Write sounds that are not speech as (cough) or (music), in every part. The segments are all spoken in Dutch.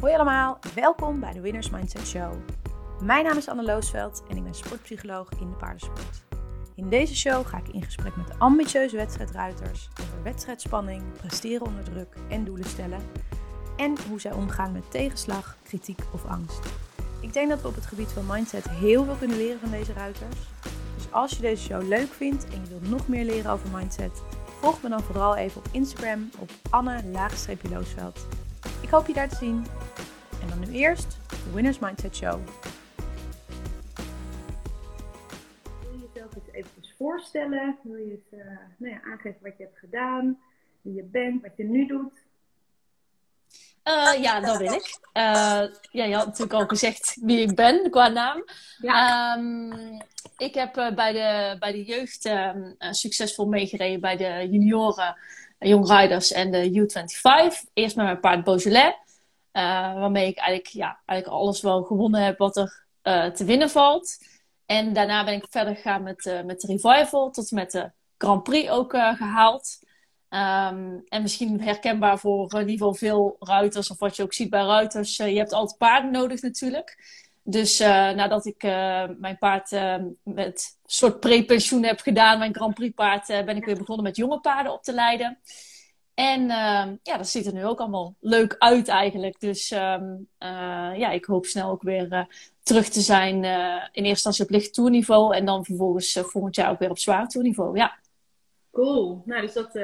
Hoi allemaal, welkom bij de Winners Mindset Show. Mijn naam is Anne Loosveld en ik ben sportpsycholoog in de paardensport. In deze show ga ik in gesprek met ambitieuze wedstrijdruiters over wedstrijdspanning, presteren onder druk en doelen stellen. En hoe zij omgaan met tegenslag, kritiek of angst. Ik denk dat we op het gebied van mindset heel veel kunnen leren van deze ruiters. Dus als je deze show leuk vindt en je wilt nog meer leren over mindset, volg me dan vooral even op Instagram op Anne-Loosveld. Ik hoop je daar te zien. En dan nu eerst de Winners Mindset Show. Wil je jezelf eens even voorstellen? Wil je het uh, nou ja, aangeven wat je hebt gedaan, wie je bent, wat je nu doet? Uh, ja, dat wil ik. Uh, ja, je had natuurlijk al gezegd wie ik ben qua naam. Ja. Um, ik heb uh, bij, de, bij de jeugd ehm, succesvol meegereden bij de junioren, Young Riders en de U25. Eerst met mijn paard Beaujolais. Waarmee ik eigenlijk, ja, eigenlijk alles wel gewonnen heb wat er te winnen valt. En daarna ben ik verder gegaan met, met de Revival tot met de Grand Prix ook gehaald. Um, en misschien herkenbaar voor in ieder geval veel ruiters, of wat je ook ziet bij ruiters. Uh, je hebt altijd paarden nodig natuurlijk. Dus uh, nadat ik uh, mijn paard met een soort pre-pensioen heb gedaan, mijn Grand Prix paard, ben ik weer begonnen met jonge paarden op te leiden. En ehm, ja, dat ziet er nu ook allemaal leuk uit eigenlijk. Dus um, ja, ik hoop snel ook weer terug te zijn in eerste instantie op licht toerniveau. En dan vervolgens volgend jaar ook weer op zwaar toerniveau. Ja. Cool. Nou, dus dat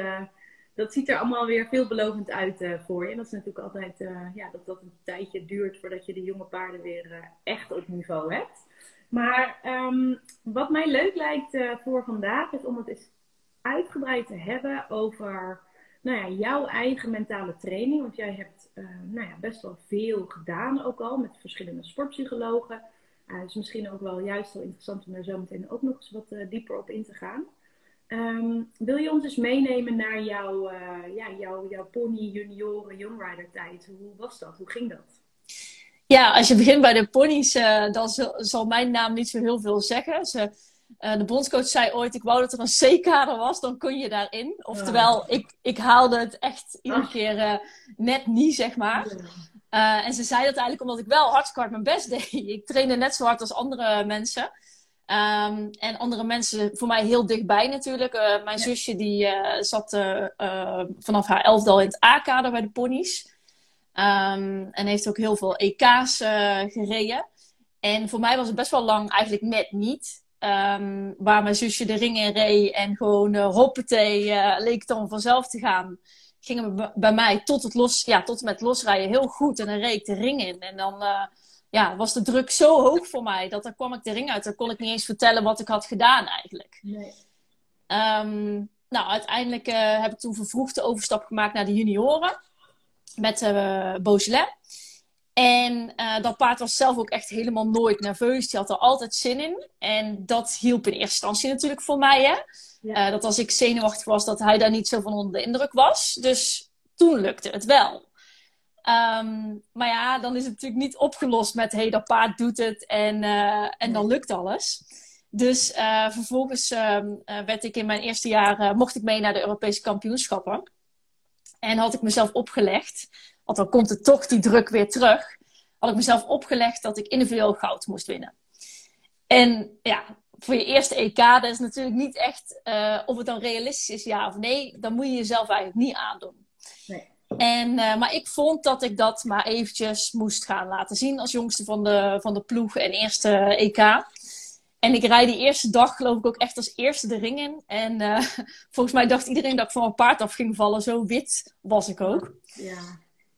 dat ziet er allemaal weer veelbelovend uit voor je. En dat is natuurlijk altijd ja, dat dat een tijdje duurt voordat je de jonge paarden weer echt op niveau hebt. Maar um, wat mij leuk lijkt voor vandaag is om het eens uitgebreid te hebben over nou ja, jouw eigen mentale training. Want jij hebt nou ja, best wel veel gedaan ook al met verschillende sportpsychologen. dus misschien ook wel juist wel interessant om daar zo meteen ook nog eens wat dieper op in te gaan. Um, wil je ons eens meenemen naar jouw, ja, jouw, jouw pony junioren youngrider tijd? Hoe was dat? Hoe ging dat? Ja, als je begint bij de ponies, dan zal, zal, mijn naam niet zo heel veel zeggen. Ze, uh, de bondscoach zei ooit, ik wou dat er een C-kader was, dan kon je daarin. Oftewel, ik, ik haalde het echt iedere Ach. keer net niet, zeg maar. Ja. en ze zei dat eigenlijk omdat ik wel hartstikke hard mijn best deed. (laughs) Ik trainde net zo hard als andere mensen. Um, en andere mensen voor mij heel dichtbij natuurlijk. Mijn ja. zusje die zat vanaf haar elfde al in het A-kader bij de ponies. Um, en heeft ook heel veel EK's gereden. En voor mij was het best wel lang eigenlijk net niet. Um, waar mijn zusje de ring in reed en gewoon uh, hoppatee leek het dan vanzelf te gaan. Gingen bij mij tot, het los, ja, tot en met losrijden heel goed. En dan reed ik de ring in. En dan ja, was de druk zo hoog voor mij dat dan kwam ik de ring uit. Dan kon ik niet eens vertellen wat ik had gedaan eigenlijk. Nee. Um, nou, uiteindelijk heb ik toen vervroegd de overstap gemaakt naar de junioren. Met Beaujolais. En uh, dat paard was zelf ook echt helemaal nooit nerveus. Die had er altijd zin in. En dat hielp in eerste instantie natuurlijk voor mij. Hè? Ja. dat als ik zenuwachtig was, dat hij daar niet zo van onder de indruk was. Dus toen lukte het wel. Um, maar ja, dan is het natuurlijk niet opgelost met hey, dat paard doet het en, uh, en dan lukt alles. Dus vervolgens uh, werd ik in mijn eerste jaar, mocht ik mee naar de Europese kampioenschappen. En had ik mezelf opgelegd, want dan komt er toch die druk weer terug. Had ik mezelf opgelegd dat ik individueel goud moest winnen. En ja, voor je eerste EK, dat is natuurlijk niet echt of het dan realistisch is, ja of nee. Dan moet je jezelf eigenlijk niet aandoen. Nee. En, uh, maar ik vond dat ik dat maar eventjes moest gaan laten zien als jongste van de, van de ploeg en eerste EK. En ik rijd die eerste dag geloof ik ook echt als eerste de ring in. En uh, (laughs) volgens mij dacht iedereen dat ik van mijn paard af ging vallen. Zo wit was ik ook. Ja.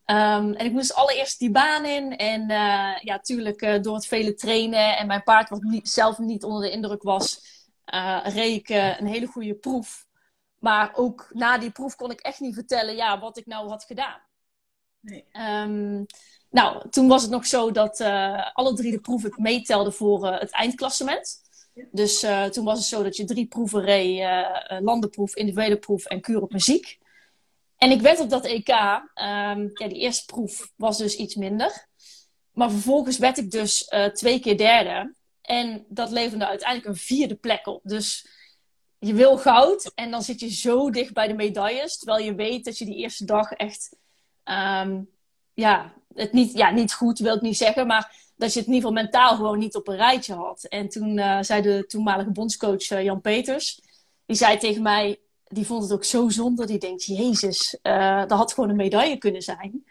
Um, en ik moest allereerst die baan in. En uh, ja, tuurlijk door het vele trainen en mijn paard wat niet, zelf niet onder de indruk was, reed ik een hele goede proef. Maar ook na die proef kon ik echt niet vertellen ja, wat ik nou had gedaan. Nee. Um, nou, toen was het nog zo dat uh, alle drie de proeven meetelden voor uh, het eindklassement. Ja. Dus uh, toen was het zo dat je drie proeven reed: landenproef, individuele proef en kuur op muziek. En ik werd op dat EK, um, ja, die eerste proef was dus iets minder. Maar vervolgens werd ik dus twee keer derde. En dat leverde uiteindelijk een vierde plek op. Dus je wil goud en dan zit je zo dicht bij de medailles. Terwijl je weet dat je die eerste dag echt um, ja, het niet, ja, niet goed wil ik niet zeggen, maar dat je het in ieder geval mentaal gewoon niet op een rijtje had. En toen uh, zei de toenmalige bondscoach uh, Jan Peters, die zei tegen mij, die vond het ook zo zonde, die denkt, jezus, uh, dat had gewoon een medaille kunnen zijn.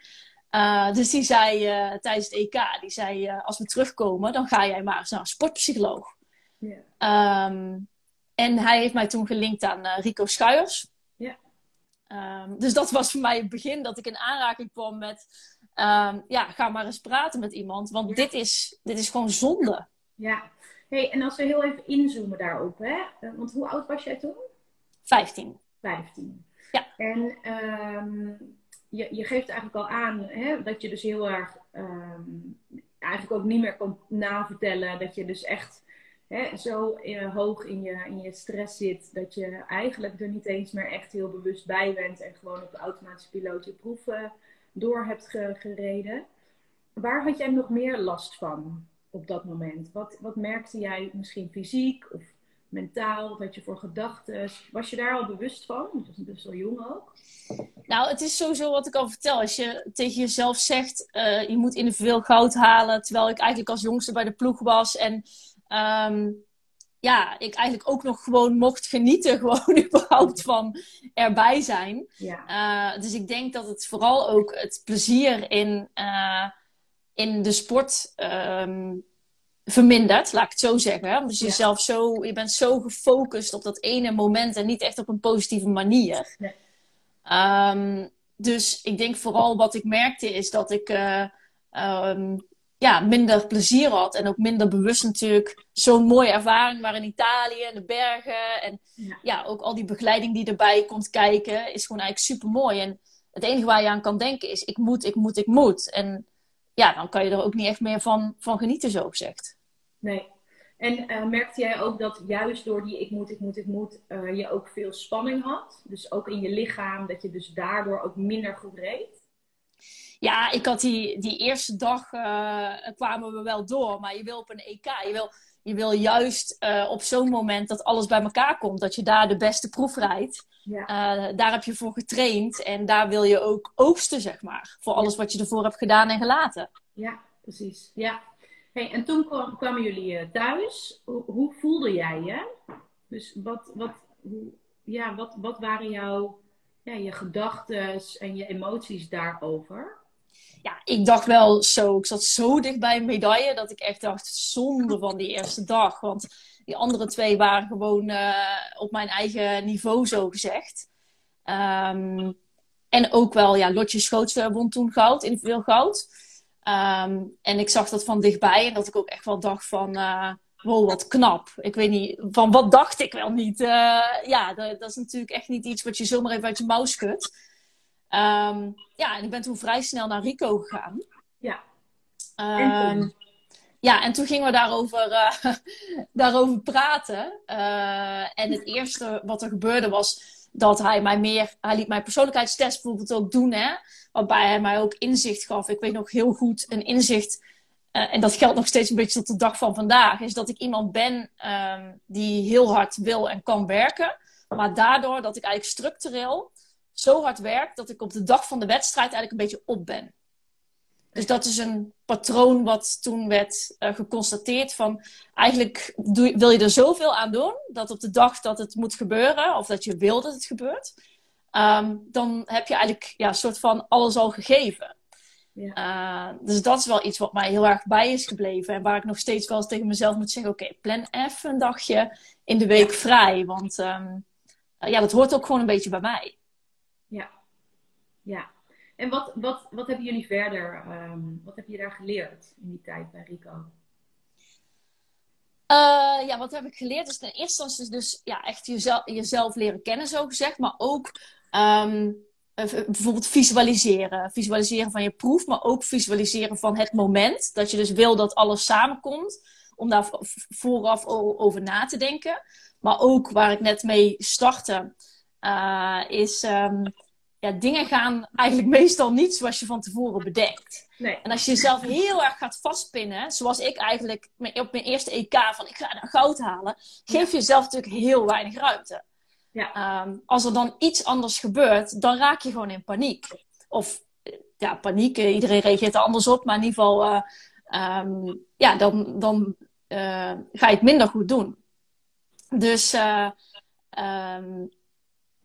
dus die zei tijdens het EK, die zei, als we terugkomen, dan ga jij maar eens naar een sportpsycholoog. Yeah. Um, en hij heeft mij toen gelinkt aan Rico Schuijers. Um, dus dat was voor mij het begin dat ik in aanraking kwam met, um, ja, ga maar eens praten met iemand, want dit, is, dit is gewoon zonde. Ja, hey, en als we heel even inzoomen daarop, hè? Eh, want hoe oud was jij toen? 15. 15. Ja. En um, je, je geeft eigenlijk al aan hè, dat je dus heel erg eigenlijk ook niet meer kon navertellen, dat je dus echt hè, zo uh, hoog in je, in je stress zit dat je eigenlijk er niet eens meer echt heel bewust bij bent en gewoon op de automatische piloot je proeven door hebt gereden. Waar had jij nog meer last van op dat moment? Wat, wat merkte jij misschien fysiek of mentaal? Wat had je voor gedachten? Was je daar al bewust van? Je was best wel jong ook. Nou, het is sowieso wat ik al vertel. Als je tegen jezelf zegt, uh, je moet individueel goud halen. Terwijl ik eigenlijk als jongste bij de ploeg was. En um, ja, ik eigenlijk ook nog gewoon mocht genieten, (laughs) gewoon überhaupt van erbij zijn. Ja. Uh, dus ik denk dat het vooral ook het plezier in, uh, in de sport um, vermindert, laat ik het zo zeggen. Dus jezelf zo, je bent zo gefocust op dat ene moment en niet echt op een positieve manier. Nee. Um, dus ik denk vooral wat ik merkte is dat ik uh, um, ja, minder plezier had. En ook minder bewust natuurlijk zo'n mooie ervaring waar in Italië, in de bergen. En ja. ook al die begeleiding die erbij komt kijken, is gewoon eigenlijk super mooi. En het enige waar je aan kan denken is: ik moet, ik moet, ik moet. En ja, dan kan je er ook niet echt meer van, van genieten, zo gezegd. Nee. En uh, merkte jij ook dat juist door die ik moet, ik moet, ik moet, uh, je ook veel spanning had? Dus ook in je lichaam, dat je dus daardoor ook minder goed reed? Ja, ik had die, die eerste dag uh, kwamen we wel door. Maar je wil op een EK, je wil, je wil juist op zo'n moment dat alles bij elkaar komt. Dat je daar de beste proef rijdt. Ja. Daar heb je voor getraind. En daar wil je ook oogsten, zeg maar. Voor alles wat je ervoor hebt gedaan en gelaten. Ja, precies. Ja. En toen kwam, kwamen jullie thuis. Hoe, voelde jij je? Dus wat, wat, hoe, ja, wat, wat waren jouw ja, je gedachten en je emoties daarover? ja, ik dacht wel zo. Ik zat zo dicht bij een medaille dat ik echt dacht, zonde van die eerste dag. Want die andere twee waren gewoon uh, op mijn eigen niveau, zo gezegd. Um, en ook wel, ja, Lotje Schoots won toen goud, individueel goud. Um, en ik zag dat van dichtbij en dat ik ook echt wel dacht van, uh, wow, wat knap. Ik weet niet, van wat dacht ik wel niet. Uh, ja, dat, dat, is natuurlijk echt niet iets wat je zomaar even uit je mouw schudt. Um, ja, en ik ben toen vrij snel naar Rico gegaan. Ja. Um, ja, en toen gingen we daarover, uh, (laughs) daarover praten. En het eerste wat er gebeurde was dat hij mij meer... Hij liet mijn persoonlijkheidstest bijvoorbeeld ook doen, hè. Waarbij hij mij ook inzicht gaf. Ik weet nog heel goed een inzicht... Uh, en dat geldt nog steeds een beetje tot de dag van vandaag. Is dat ik iemand ben um, die heel hard wil en kan werken. Maar daardoor dat ik eigenlijk structureel zo hard werk dat ik op de dag van de wedstrijd eigenlijk een beetje op ben. Dus dat is een patroon wat toen werd uh, geconstateerd van eigenlijk doe, wil je er zoveel aan doen dat op de dag dat het moet gebeuren of dat je wil dat het gebeurt, um, dan heb je eigenlijk ja, een soort van alles al gegeven. Ja. Uh, dus dat is wel iets wat mij heel erg bij is gebleven en waar ik nog steeds wel eens tegen mezelf moet zeggen: oké, okay, plan even een dagje in de week vrij, want um, uh, ja, dat hoort ook gewoon een beetje bij mij. Ja, ja. En wat, wat, wat hebben jullie verder, um, wat heb je daar geleerd in die tijd bij Rico? Ja, wat heb ik geleerd? Is in eerste instantie dus ja, echt jezelf, jezelf leren kennen, zo gezegd. Maar ook um, bijvoorbeeld visualiseren. Visualiseren van je proef, maar ook visualiseren van het moment. Dat je dus wil dat alles samenkomt. Om daar vooraf over na te denken. Maar ook waar ik net mee startte uh, is um, ja, dingen gaan eigenlijk meestal niet zoals je van tevoren bedenkt. Nee. En als je jezelf heel erg gaat vastpinnen, zoals ik eigenlijk op mijn eerste EK van ik ga naar goud halen, geef je jezelf natuurlijk heel weinig ruimte. Ja. Um, als er dan iets anders gebeurt, dan raak je gewoon in paniek. Of ja, paniek. Iedereen reageert er anders op. Maar in ieder geval, ehm, ja, dan, dan ga je het minder goed doen. Dus ehm,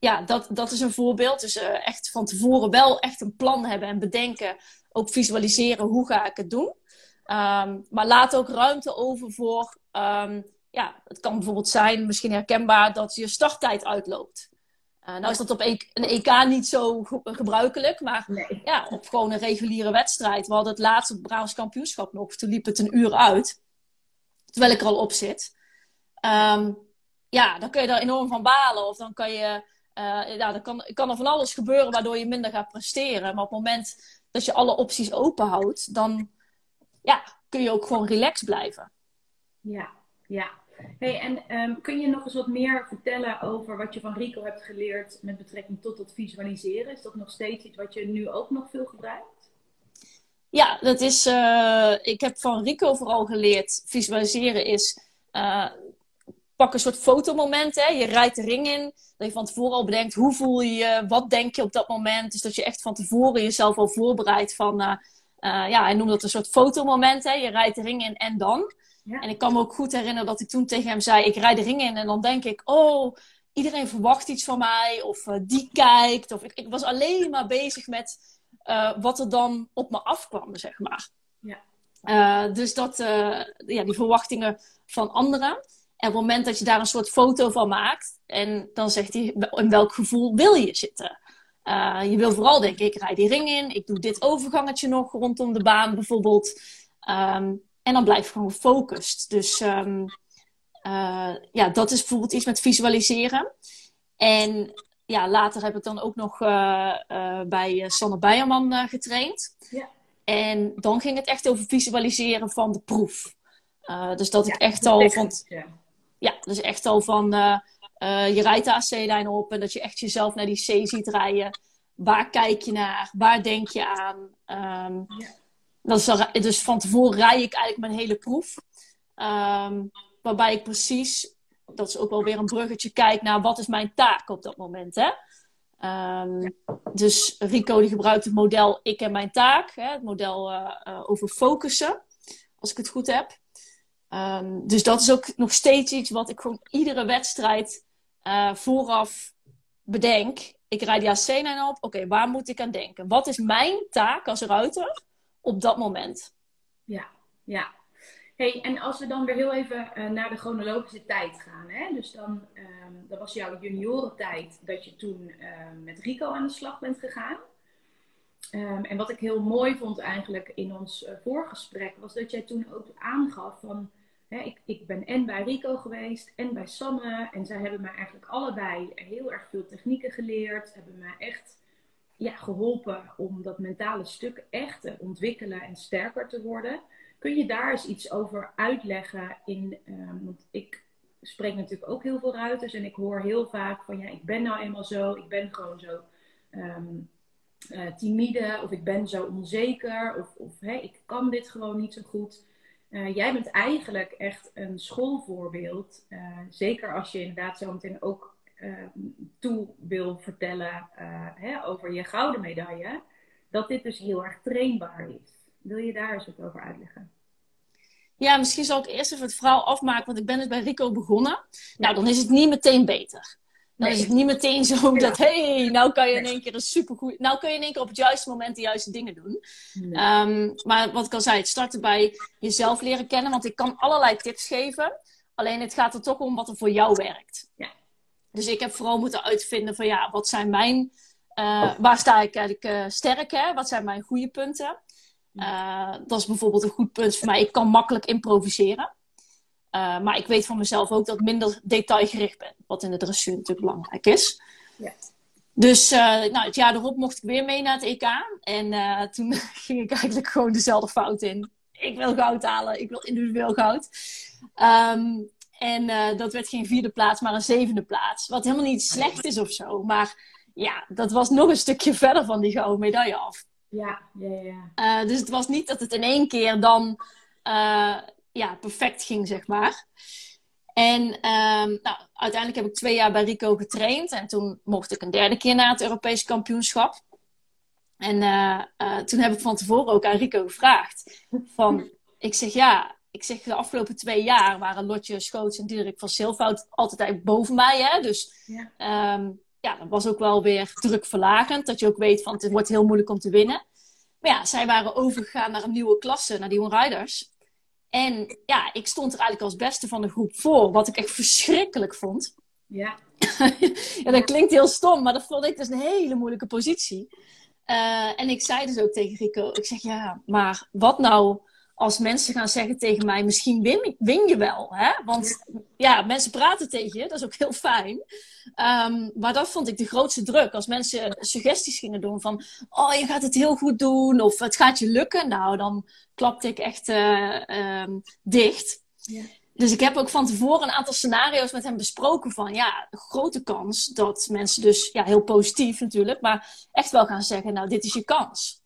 ja, dat, dat is een voorbeeld. Dus echt van tevoren wel echt een plan hebben en bedenken. Ook visualiseren, hoe ga ik het doen? Ehm, maar laat ook ruimte over voor, um, ja, het kan bijvoorbeeld zijn, misschien herkenbaar, dat je starttijd uitloopt. Uh, nou is dat op een EK niet zo gebruikelijk, maar ja, op gewoon een reguliere wedstrijd. We hadden het laatste Brabants kampioenschap nog, toen liep het een uur uit, terwijl ik er al op zit. Um, ja, dan kun je er enorm van balen. Of dan kan je, uh, ja, dan kan, kan er van alles gebeuren waardoor je minder gaat presteren. Maar op het moment dat je alle opties open houdt, dan ja, kun je ook gewoon relaxed blijven. Ja, ja. Hey, en ehm, kun je nog eens wat meer vertellen over wat je van Rico hebt geleerd met betrekking tot het visualiseren? Is dat nog steeds iets wat je nu ook nog veel gebruikt? Ja, dat is. Uh, ik heb van Rico vooral geleerd. Visualiseren is. Uh, pak een soort fotomoment. Hè. Je rijdt de ring in. Dat je van tevoren al bedenkt hoe voel je je. Wat denk je op dat moment. Dus dat je echt van tevoren jezelf al voorbereidt van. Uh, uh, ja, hij noemde dat een soort fotomoment. Hè? Je rijdt de ring in en dan. En ik kan me ook goed herinneren dat ik toen tegen hem zei: Ik rijd de ring in en dan denk ik: Oh, iedereen verwacht iets van mij. Of uh, die kijkt. Of ik, ik, was alleen maar bezig met wat er dan op me afkwam, zeg maar. Ja. dus dat, ja, die verwachtingen van anderen. En op het moment dat je daar een soort foto van maakt, en dan zegt hij: In welk gevoel wil je zitten? Uh, je wil vooral denken, ik rijd die ring in, ik doe dit overgangetje nog rondom de baan bijvoorbeeld. Um, en dan blijf je gewoon gefocust. Dus um, uh, ja, dat is bijvoorbeeld iets met visualiseren. En ja, later heb ik dan ook nog uh, bij Sanne Beierman getraind. Ja. En dan ging het echt over visualiseren van de proef. dus dat ik echt al. Ja. Ja, dus echt al van uh, je rijdt de AC-lijn op en dat je echt jezelf naar die C ziet rijden. Waar kijk je naar? Waar denk je aan? Um, ja. dat is dus van tevoren rij ik eigenlijk mijn hele proef. Um, waarbij ik precies, dat is ook wel weer een bruggetje, kijk naar wat is mijn taak op dat moment. Hè? Um, dus Rico die gebruikt het model ik en mijn taak. Hè? Het model uh, over focussen, als ik het goed heb. Um, dus dat is ook nog steeds iets wat ik gewoon iedere wedstrijd uh, vooraf bedenk. Ik rijd die AC op. Oké, waar moet ik aan denken? Wat is mijn taak als ruiter op dat moment? Ja, ja. Hey, en als we dan weer heel even uh, naar de chronologische tijd gaan. Hè? Dus dan, um, dat was jouw juniorentijd dat je toen uh, met Rico aan de slag bent gegaan. Um, en wat ik heel mooi vond eigenlijk in ons voorgesprek, was dat jij toen ook aangaf van ik, ik, ben en bij Rico geweest en bij Sanne. En zij hebben mij eigenlijk allebei heel erg veel technieken geleerd. Hebben mij echt ja, geholpen om dat mentale stuk echt te ontwikkelen en sterker te worden. Kun je daar eens iets over uitleggen? In, um, want ik spreek natuurlijk ook heel veel ruiters. En ik hoor heel vaak van ja, ik ben nou eenmaal zo. Ik ben gewoon zo um, uh, timide. Of ik ben zo onzeker. Of, of ik kan dit gewoon niet zo goed. Uh, jij bent eigenlijk echt een schoolvoorbeeld. Uh, zeker als je inderdaad zo meteen ook uh, toe wil vertellen hè, over je gouden medaille. Dat dit dus heel erg trainbaar is. Wil je daar eens wat over uitleggen? Ja, misschien zal ik eerst even het verhaal afmaken, want ik ben dus bij Rico begonnen. Nou, dan is het niet meteen beter. Dan is het niet meteen zo dat, hé, hey, nou kan je in één keer een supergoed... Nou kun je in één keer op het juiste moment de juiste dingen doen. Um, maar wat ik al zei, het starten bij jezelf leren kennen. Want ik kan allerlei tips geven. Alleen het gaat er toch om wat er voor jou werkt. Ja. Dus ik heb vooral moeten uitvinden van, ja, wat zijn mijn... Uh, waar sta ik eigenlijk uh, sterk, hè? Wat zijn mijn goede punten? Uh, dat is bijvoorbeeld een goed punt voor mij. Ik kan makkelijk improviseren. Uh, maar ik weet van mezelf ook dat ik minder detailgericht ben. Wat in de dressuur natuurlijk belangrijk is. Ja. Dus uh, nou, het jaar erop mocht ik weer mee naar het EK. En uh, toen (laughs) ging ik eigenlijk gewoon dezelfde fout in. Ik wil goud halen. Ik wil individueel goud. Um, en dat werd geen vierde plaats, maar een zevende plaats. Wat helemaal niet slecht is of zo. Maar ja, dat was nog een stukje verder van die gouden medaille af. Ja, ja, ja. dus het was niet dat het in één keer dan ja, perfect ging, zeg maar. En um, nou, uiteindelijk heb ik twee jaar bij Rico getraind. En toen mocht ik een derde keer naar het Europese kampioenschap. En toen heb ik van tevoren ook aan Rico gevraagd. Van, (laughs) ik zeg ja, ik zeg de afgelopen twee jaar waren Lotje Schoots en Diederik van Silvoud altijd eigenlijk boven mij. Hè? Dus ja. Ehm, ja, dat was ook wel weer drukverlagend. Dat je ook weet van het wordt heel moeilijk om te winnen. Maar ja, zij waren overgegaan naar een nieuwe klasse, naar die Riders. En ja, ik stond er eigenlijk als beste van de groep voor. Wat ik echt verschrikkelijk vond. Ja. (laughs) ja, dat klinkt heel stom, maar dat vond ik dus een hele moeilijke positie. Uh, en ik zei dus ook tegen Rico, ik zeg ja, maar wat nou als mensen gaan zeggen tegen mij, misschien win, win je wel. Hè? Want ja, mensen praten tegen je, dat is ook heel fijn. Um, maar dat vond ik de grootste druk. Als mensen suggesties gingen doen van, oh je gaat het heel goed doen of het gaat je lukken. Nou, dan klapte ik echt uh, um, dicht. Ja. Dus ik heb ook van tevoren een aantal scenario's met hem besproken van ja, grote kans dat mensen dus, ja, heel positief natuurlijk, maar echt wel gaan zeggen, nou, dit is je kans.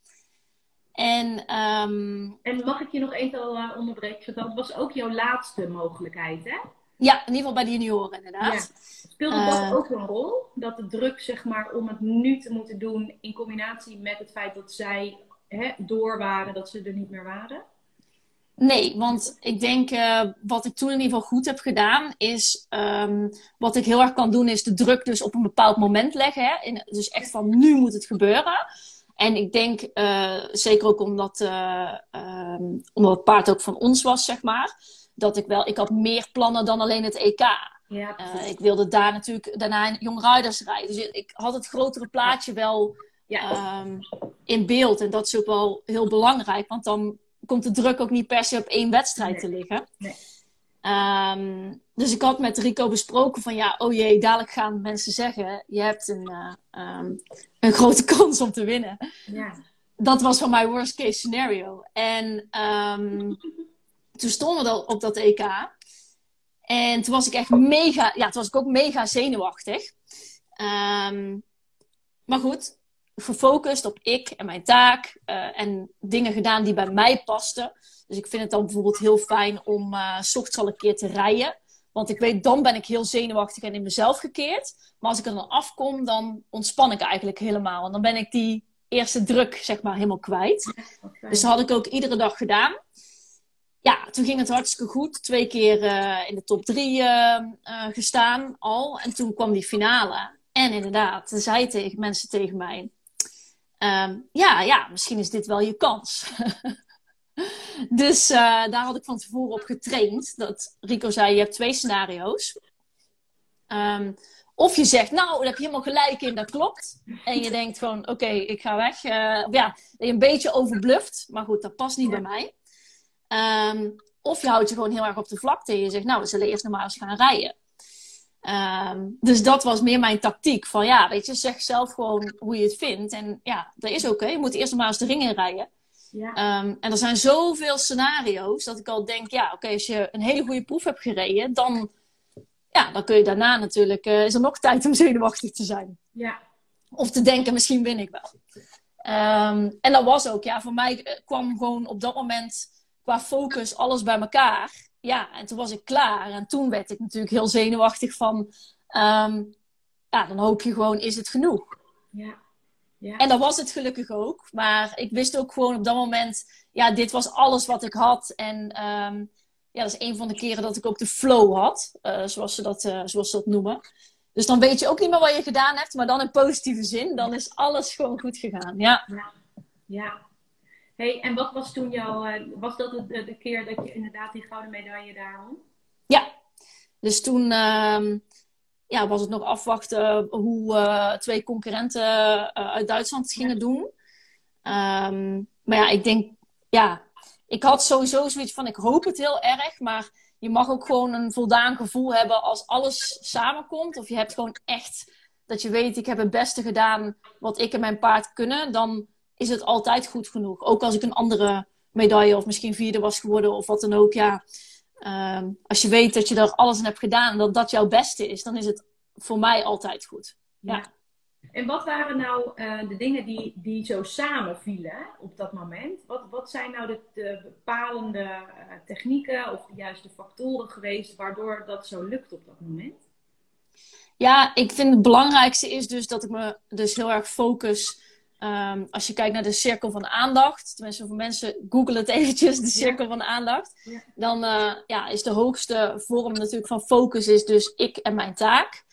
En, um... en mag ik je nog even uh, onderbreken? Dat was ook jouw laatste mogelijkheid, hè? Ja, in ieder geval bij de junioren inderdaad. Ja. Speelde dat uh... ook een rol? Dat de druk, zeg maar, om het nu te moeten doen... in combinatie met het feit dat zij hè, door waren, dat ze er niet meer waren? Nee, want ik denk uh, wat ik toen in ieder geval goed heb gedaan, is um, wat ik heel erg kan doen, is de druk dus op een bepaald moment leggen. Hè? In, dus echt van nu moet het gebeuren. En ik denk, uh, zeker ook omdat, uh, um, omdat het paard ook van ons was, zeg maar, dat ik wel, ik had meer plannen dan alleen het EK. Ja, uh, ik wilde daar natuurlijk daarna in Young Riders rijden. Dus ik had het grotere plaatje wel ja. um, in beeld. En dat is ook wel heel belangrijk, want dan komt de druk ook niet per se op één wedstrijd nee. te liggen. Nee. Um, dus ik had met Rico besproken van ja, oh jee, dadelijk gaan mensen zeggen, je hebt een, uh, um, een grote (laughs) kans om te winnen. Ja. Dat was van mij worst case scenario. En toen stonden we op dat EK. En toen was ik echt mega, ja, toen was ik ook mega zenuwachtig. maar goed, gefocust op ik en mijn taak uh, en dingen gedaan die bij mij pasten. Dus ik vind het dan bijvoorbeeld heel fijn om uh, s ochtends al een keer te rijden. Want ik weet, dan ben ik heel zenuwachtig en in mezelf gekeerd. Maar als ik er dan afkom, dan ontspan ik eigenlijk helemaal. En dan ben ik die eerste druk, zeg maar, helemaal kwijt. Dus dat had ik ook iedere dag gedaan. Ja, toen ging het hartstikke goed. Twee keer uh, in de top drie uh, gestaan al. En toen kwam die finale. En inderdaad, zei tegen mensen tegen mij... Um, ja, ja, misschien is dit wel je kans. (laughs) dus daar had ik van tevoren op getraind. Dat Rico zei, je hebt twee scenario's. Um, of je zegt, nou, daar heb je helemaal gelijk in, dat klopt. En je denkt gewoon, oké, okay, ik ga weg. Uh, ja, je een beetje overbluft. Maar goed, dat past niet bij mij. Um, of je houdt je gewoon heel erg op de vlakte. En je zegt, nou, we zullen eerst nog maar eens gaan rijden. Um, dus dat was meer mijn tactiek. Van ja, weet je, zeg zelf gewoon hoe je het vindt. En ja, dat is oké. Okay. Je moet eerst nog maar eens de ring in rijden. Ja. Um, en er zijn zoveel scenario's dat ik al denk, ja, oké, okay, als je een hele goede proef hebt gereden, dan, ja, dan kun je daarna natuurlijk, uh, is er nog tijd om zenuwachtig te zijn. Ja. Of te denken, misschien win ik wel. Um, en dat was ook, ja, voor mij eh, kwam gewoon op dat moment qua focus alles bij elkaar. Ja, en toen was ik klaar. En toen werd ik natuurlijk heel zenuwachtig van, um, ja, dan hoop je gewoon, is het genoeg? Ja. Ja. En dat was het gelukkig ook. Maar ik wist ook gewoon op dat moment, ja, dit was alles wat ik had. En um, ja, dat is een van de keren dat ik ook de flow had, uh, zoals, ze dat, uh, zoals ze dat noemen. Dus dan weet je ook niet meer wat je gedaan hebt, maar dan in positieve zin. Dan is alles gewoon goed gegaan. Ja. Ja. ja. Hey, en wat was toen jouw, uh, was dat de, de, keer dat je inderdaad die gouden medaille daar had? Ja. Dus toen, um, ja, was het nog afwachten hoe uh, twee concurrenten uh, uit Duitsland gingen doen. Um, maar ja, ik denk, ja, ik had sowieso zoiets van, ik hoop het heel erg, maar je mag ook gewoon een voldaan gevoel hebben als alles samenkomt. Of je hebt gewoon echt dat je weet, ik heb het beste gedaan wat ik en mijn paard kunnen. Dan is het altijd goed genoeg. Ook als ik een andere medaille of misschien vierde was geworden of wat dan ook. Ja, Um, als je weet dat je er alles in hebt gedaan en dat dat jouw beste is, dan is het voor mij altijd goed. Ja. En wat waren nou uh, de dingen die, die zo samenvielen op dat moment? Wat, wat zijn nou de, de bepalende uh, technieken of de juiste factoren geweest waardoor dat zo lukt op dat moment? Ja, ik vind het belangrijkste is dus dat ik me dus heel erg focus Ehm, als je kijkt naar de cirkel van aandacht, tenminste voor mensen, google het eventjes, de cirkel van aandacht. Ja. Dan uh, ja, is de hoogste vorm natuurlijk van focus is dus ik en mijn taak.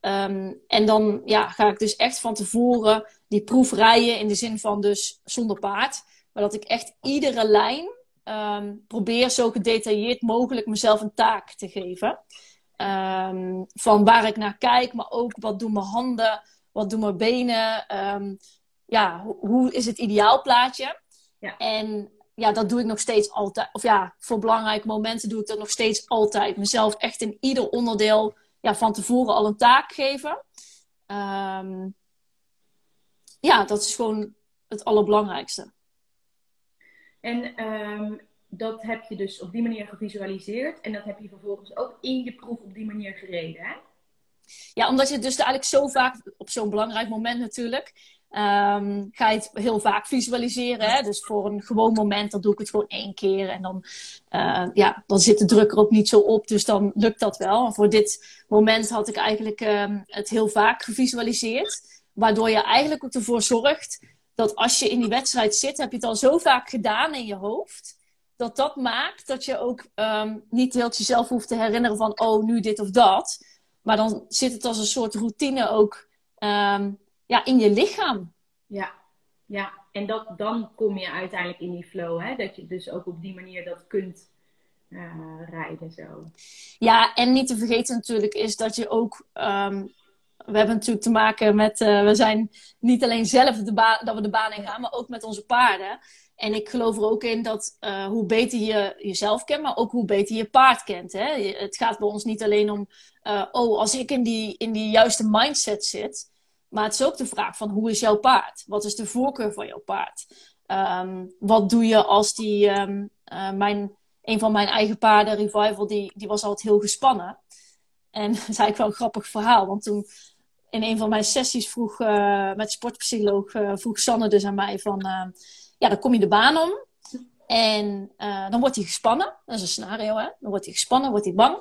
Um, en dan ja, ga ik dus echt van tevoren die proef rijden in de zin van dus zonder paard. Maar dat ik echt iedere lijn um, probeer zo gedetailleerd mogelijk mezelf een taak te geven. van waar ik naar kijk, maar ook wat doen mijn handen, wat doen mijn benen ja, hoe is het ideaalplaatje? Ja. En ja, dat doe ik nog steeds altijd. Of ja, voor belangrijke momenten doe ik dat nog steeds altijd. Mezelf echt in ieder onderdeel ja, van tevoren al een taak geven. Um, ja, dat is gewoon het allerbelangrijkste. En um, dat heb je dus op die manier gevisualiseerd. En dat heb je vervolgens ook in je proef op die manier gereden, hè? Ja, omdat je het dus eigenlijk zo vaak, op zo'n belangrijk moment natuurlijk, Um, ga je het heel vaak visualiseren. Hè? Dus voor een gewoon moment, dan doe ik het gewoon één keer. En dan, uh, ja, dan zit de druk er ook niet zo op. Dus dan lukt dat wel. En voor dit moment had ik eigenlijk um, het heel vaak gevisualiseerd. Waardoor je eigenlijk ook ervoor zorgt dat als je in die wedstrijd zit, heb je het al zo vaak gedaan in je hoofd. Dat dat maakt dat je ook um, niet heel jezelf hoeft te herinneren van, oh, nu dit of dat. Maar dan zit het als een soort routine ook ja, in je lichaam. Ja, ja. en dat, dan kom je uiteindelijk in die flow. Hè? Dat je dus ook op die manier dat kunt uh, rijden. Zo. Ja, en niet te vergeten natuurlijk is dat je ook... Um, we hebben natuurlijk te maken met... Uh, we zijn niet alleen zelf de baan, dat we de baan in gaan, maar ook met onze paarden. En ik geloof er ook in dat uh, hoe beter je jezelf kent, maar ook hoe beter je paard kent. Hè? Het gaat bij ons niet alleen om, uh, oh, als ik in die, in die juiste mindset zit, maar het is ook de vraag van hoe is jouw paard? Wat is de voorkeur van jouw paard? Um, wat doe je als die, um, uh, mijn, een van mijn eigen paarden, Revival, die, die was altijd heel gespannen. En (laughs) dat is eigenlijk wel een grappig verhaal, want toen in een van mijn sessies vroeg, uh, met sportpsycholoog, uh, vroeg Sanne dus aan mij van, ja, dan kom je de baan om. En dan wordt hij gespannen. Dat is een scenario, hè. Dan wordt hij gespannen, wordt hij bang.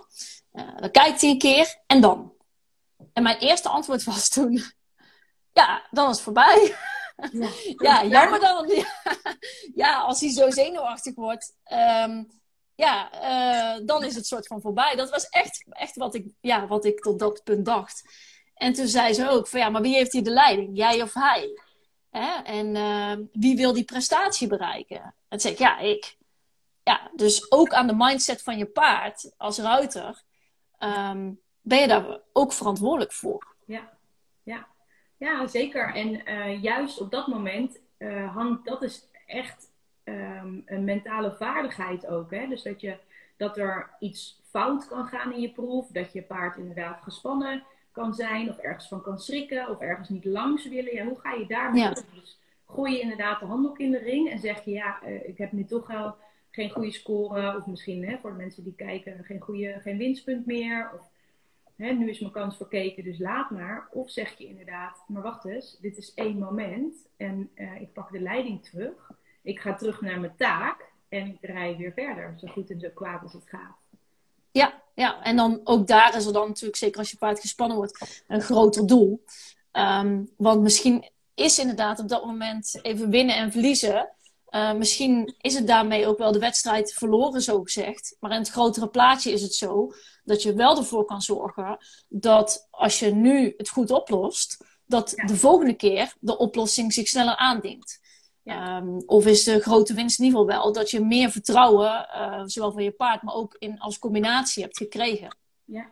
dan kijkt hij een keer en dan. En mijn eerste antwoord was toen, ja, dan is het voorbij. Ja, (laughs) ja jammer dan. (laughs) Ja, als hij zo zenuwachtig wordt, um, ja, uh, dan is het soort van voorbij. Dat was echt, echt wat, ik, ja, wat ik tot dat punt dacht. En toen zei ze ook van ja, maar wie heeft hier de leiding? Jij of hij? Hè? En uh, wie wil die prestatie bereiken? En zei ik, ja, ik. Ja, dus ook aan de mindset van je paard als ruiter um, ben je daar ook verantwoordelijk voor. Ja, ja. Zeker. En uh, juist op dat moment uh, hangt, dat is echt um, een mentale vaardigheid ook. Hè? Dus dat, je, dat er iets fout kan gaan in je proef, dat je paard inderdaad gespannen kan zijn, of ergens van kan schrikken, of ergens niet langs willen. Ja, hoe ga je daarmee ja. Dus gooi je inderdaad de handdoek in de ring en zeg je, ja, uh, ik heb nu toch wel geen goede score, of misschien hè, voor de mensen die kijken, geen, goede, geen winstpunt meer. Of, hè, nu is mijn kans verkeken, dus laat maar. Of zeg je inderdaad, maar wacht eens, dit is één moment en uh, ik pak de leiding terug. Ik ga terug naar mijn taak en ik rij weer verder, zo goed en zo kwaad als het gaat. Ja, ja, en dan ook daar is er dan natuurlijk, zeker als je paard gespannen wordt, een groter doel. Um, want misschien is inderdaad op dat moment even winnen en verliezen. Uh, misschien is het daarmee ook wel de wedstrijd verloren, zo gezegd. Maar in het grotere plaatje is het zo dat je wel ervoor kan zorgen dat als je nu het goed oplost, dat de volgende keer de oplossing zich sneller aandient. Ja. Um, of is de grote winst in ieder geval wel dat je meer vertrouwen, uh, zowel van je paard, maar ook in, als combinatie hebt gekregen. Ja.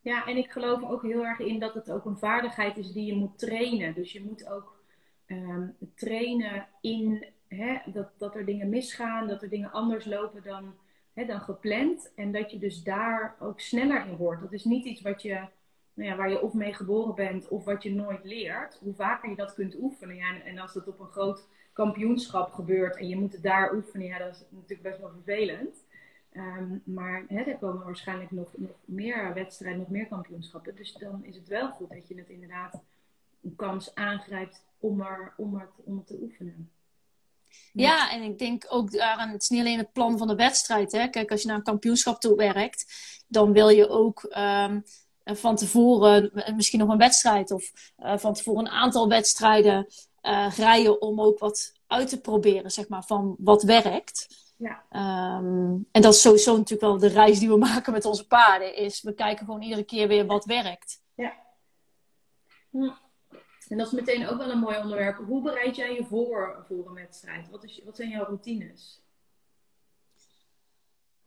ja, en ik geloof ook heel erg in dat het ook een vaardigheid is die je moet trainen. Dus je moet ook um, trainen in hè, dat, dat er dingen misgaan, dat er dingen anders lopen dan hè, dan gepland. En dat je dus daar ook sneller in wordt. Dat is niet iets wat je, nou ja, waar je of mee geboren bent of wat je nooit leert. Hoe vaker je dat kunt oefenen. Ja, en als dat op een groot kampioenschap gebeurt en je moet het daar oefenen, ja, dat is natuurlijk best wel vervelend. Um, maar hè, er komen waarschijnlijk nog, meer wedstrijden, nog meer kampioenschappen. Dus dan is het wel goed dat je het inderdaad een kans aangrijpt om, er, om, om het te oefenen. Ja, en ik denk ook daaraan, het is niet alleen het plan van de wedstrijd. Hè? Kijk, als je naar een kampioenschap toe werkt, dan wil je ook um, van tevoren misschien nog een wedstrijd of uh, van tevoren een aantal wedstrijden uh, rijden om ook wat uit te proberen, zeg maar, van wat werkt. Ja. Ehm, en dat is sowieso natuurlijk wel de reis die we (laughs) maken met onze paarden. Is we kijken gewoon iedere keer weer wat werkt. Ja. En dat is meteen ook wel een mooi onderwerp. Hoe bereid jij je voor voor een wedstrijd? Wat, is, wat zijn jouw routines?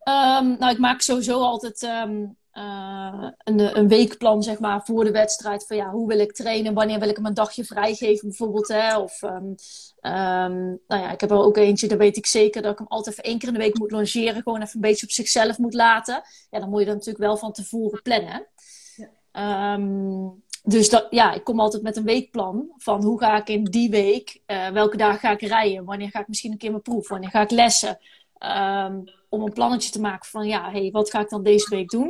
Um, nou, ik maak sowieso altijd um, uh, een, een, weekplan, zeg maar, voor de wedstrijd. Van ja, hoe wil ik trainen? Wanneer wil ik hem een dagje vrijgeven, bijvoorbeeld? Hè? Of, um, nou ja, ik heb er ook eentje, daar weet ik zeker dat ik hem altijd even één keer in de week moet longeren. Gewoon even een beetje op zichzelf moet laten. Ja, dan moet je dat natuurlijk wel van tevoren plannen. Ja. Dus dat, ja, ik kom altijd met een weekplan van hoe ga ik in die week, uh, welke dagen ga ik rijden? Wanneer ga ik misschien een keer mijn proef? Wanneer ga ik lessen? om een plannetje te maken van ja, hey, wat ga ik dan deze week doen?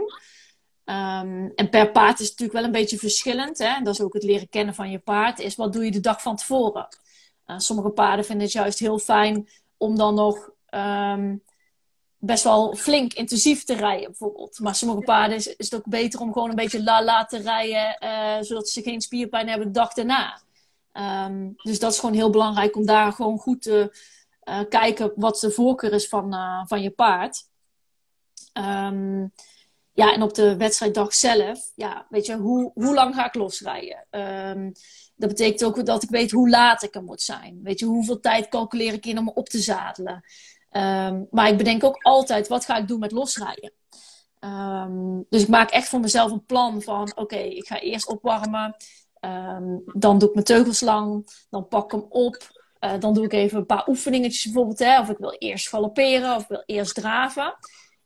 Um, en per paard is natuurlijk wel een beetje verschillend. Hè? Dat is ook het leren kennen van je paard. Is wat doe je de dag van tevoren? Uh, sommige paarden vinden het juist heel fijn om dan nog um, best wel flink intensief te rijden, bijvoorbeeld. Maar sommige paarden is, is, het ook beter om gewoon een beetje la la te rijden, uh, zodat ze geen spierpijn hebben de dag daarna. Um, dus dat is gewoon heel belangrijk om daar gewoon goed te uh, kijken wat de voorkeur is van, uh, van je paard. Um, ja, en op de wedstrijddag zelf, ja, weet je, hoe, hoe lang ga ik losrijden? Um, dat betekent ook dat ik weet hoe laat ik er moet zijn. Weet je, hoeveel tijd calculeer ik in om me op te zadelen? Um, maar ik bedenk ook altijd, wat ga ik doen met losrijden? Um, dus ik maak echt voor mezelf een plan van, oké, ik ga eerst opwarmen. dan doe ik mijn teugels lang. Dan pak ik hem op. Uh, dan doe ik even een paar oefeningetjes bijvoorbeeld. Hè, of ik wil eerst galopperen of ik wil eerst draven.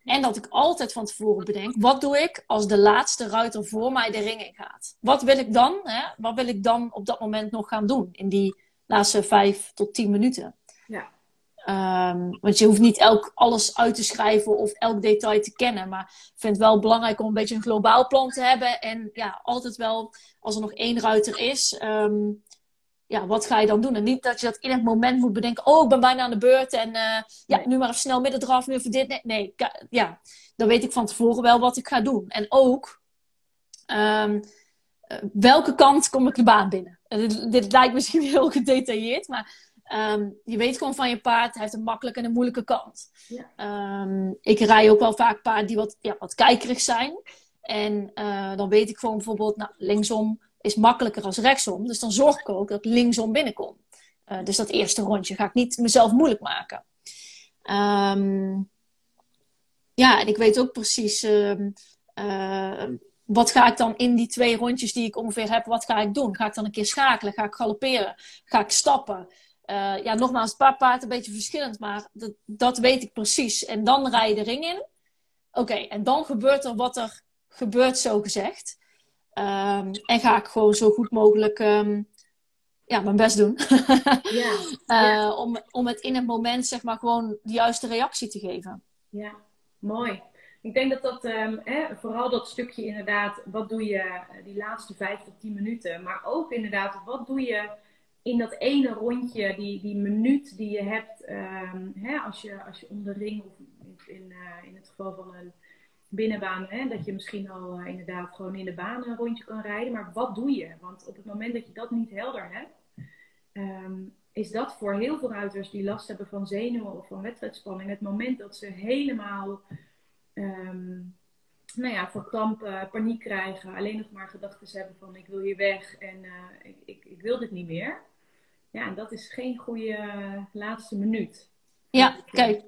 En dat ik altijd van tevoren bedenk, wat doe ik als de laatste ruiter voor mij de ring in gaat? Wat wil ik dan, hè? wat wil ik dan op dat moment nog gaan doen in die laatste vijf tot tien minuten? Ja. Um, want je hoeft niet elk, alles uit te schrijven of elk detail te kennen. Maar ik vind het wel belangrijk om een beetje een globaal plan te hebben. En ja, altijd wel, als er nog één ruiter is, um, ja, wat ga je dan doen? En niet dat je dat in het moment moet bedenken. Oh, ik ben bijna aan de beurt. En uh, ja, nu maar even snel midden draf, nu even dit. Nee, nee, ja, dan weet ik van tevoren wel wat ik ga doen. En ook, um, welke kant kom ik de baan binnen? Dit, dit, lijkt misschien (laughs) heel gedetailleerd, maar um, je weet gewoon van je paard, hij heeft een makkelijke en een moeilijke kant. Ja. Um, ik rij ook wel vaak paarden die wat, ja, wat kijkerig zijn. En uh, dan weet ik gewoon bijvoorbeeld, nou, linksom is makkelijker als rechtsom. Dus dan zorg ik ook dat ik linksom binnenkom. Uh, dus dat eerste rondje ga ik niet mezelf moeilijk maken. Um, ja, en ik weet ook precies uh, uh, wat ga ik dan in die twee rondjes die ik ongeveer heb, wat ga ik doen? Ga ik dan een keer schakelen? Ga ik galopperen? Ga ik stappen? Uh, ja, nogmaals, paar paard een beetje verschillend, maar dat, dat weet ik precies. En dan rij je de ring in. Oké, okay, en dan gebeurt er wat er gebeurt, zo gezegd. Um, en ga ik gewoon zo goed mogelijk um, ja, mijn best doen. ja, (laughs) uh, om, om het in het moment, zeg maar, gewoon de juiste reactie te geven. Ja, mooi. Ik denk dat dat, um, hè, vooral dat stukje inderdaad, wat doe je eh, die laatste vijf tot tien minuten, maar ook inderdaad, wat doe je in dat ene rondje, die, die minuut die je hebt, hè, als, je, als je om de ring, of in, uh, in het geval van een binnenbaan, hè, dat je misschien al uh, inderdaad gewoon in de baan een rondje kan rijden. Maar wat doe je? Want op het moment dat je dat niet helder hebt, um, is dat voor heel veel ruiters die last hebben van zenuwen of van wedstrijdspanning, het moment dat ze helemaal um, nou ja, verkampen, paniek krijgen, alleen nog maar gedachten hebben van ik wil hier weg en ik, ik, ik, wil dit niet meer. Ja, en dat is geen goede uh, laatste minuut. Ja, kijk.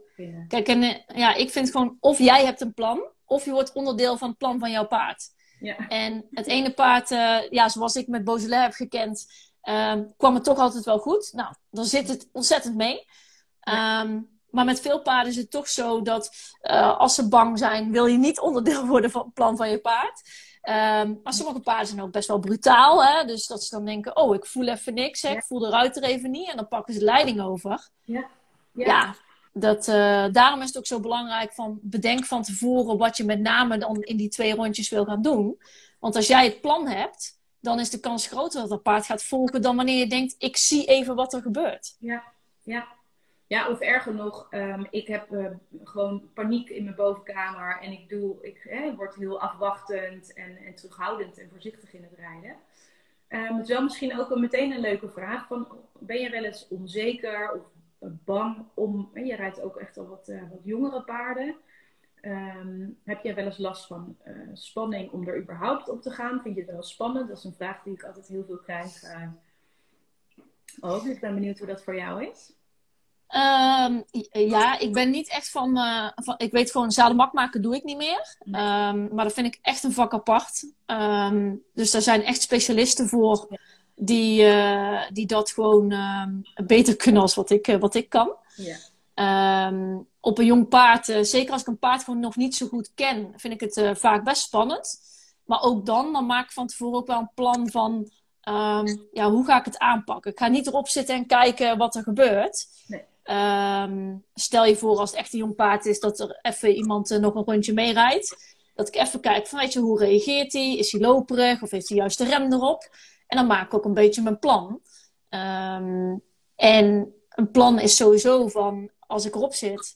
Kijk, en ja, ik vind gewoon of jij hebt een plan, of je wordt onderdeel van het plan van jouw paard. Ja. En het ene paard, uh, ja, zoals ik met Beaujolais heb gekend, uh, kwam het toch altijd wel goed. Nou, dan zit het ontzettend mee. Ja. Um, maar met veel paarden is het toch zo dat uh, als ze bang zijn, wil je niet onderdeel (laughs) worden van het plan van je paard. Um, maar sommige paarden zijn ook best wel brutaal. Hè? Dus dat ze dan denken, oh, ik voel even niks. Hè? Ik voel de ruiter even niet. En dan pakken ze de leiding over. Ja. ja. ja dat, uh, daarom is het ook zo belangrijk van bedenk van tevoren wat je met name dan in die twee rondjes wil gaan doen. Want als jij het plan hebt, dan is de kans groter dat dat paard gaat volgen dan wanneer je denkt, ik zie even wat er gebeurt. Ja, ja. Ja, of erger nog, um, ik heb uh, gewoon paniek in mijn bovenkamer en ik, doe, ik word heel afwachtend en, en terughoudend en voorzichtig in het rijden. Um, het is wel misschien ook een, meteen een leuke vraag. Van, ben je wel eens onzeker of bang om... Je rijdt ook echt al wat, uh, wat jongere paarden. Um, heb jij wel eens last van uh, spanning om er überhaupt op te gaan? Vind je het wel spannend? Dat is een vraag die ik altijd heel veel krijg. Uh, ook. Ik ben benieuwd hoe dat voor jou is. Um, ja, ik ben niet echt van, uh, van ik weet gewoon zadelmak maken doe ik niet meer. Um, maar dat vind ik echt een vak apart. Um, dus daar zijn echt specialisten voor die, uh, die dat gewoon beter kunnen als wat ik, uh, wat ik kan. Ja. op een jong paard, zeker als ik een paard gewoon nog niet zo goed ken, vind ik het vaak best spannend. Maar ook dan, dan maak ik van tevoren ook wel een plan van ja, hoe ga ik het aanpakken. Ik ga niet erop zitten en kijken wat er gebeurt. Nee. Um, stel je voor als het echt een jong paard is, dat er even iemand uh, nog een rondje meerijdt. Dat ik even kijk van, weet je, hoe reageert hij? Is hij loperig of heeft hij juist de rem erop? En dan maak ik ook een beetje mijn plan. Um, en een plan is sowieso van, als ik erop zit,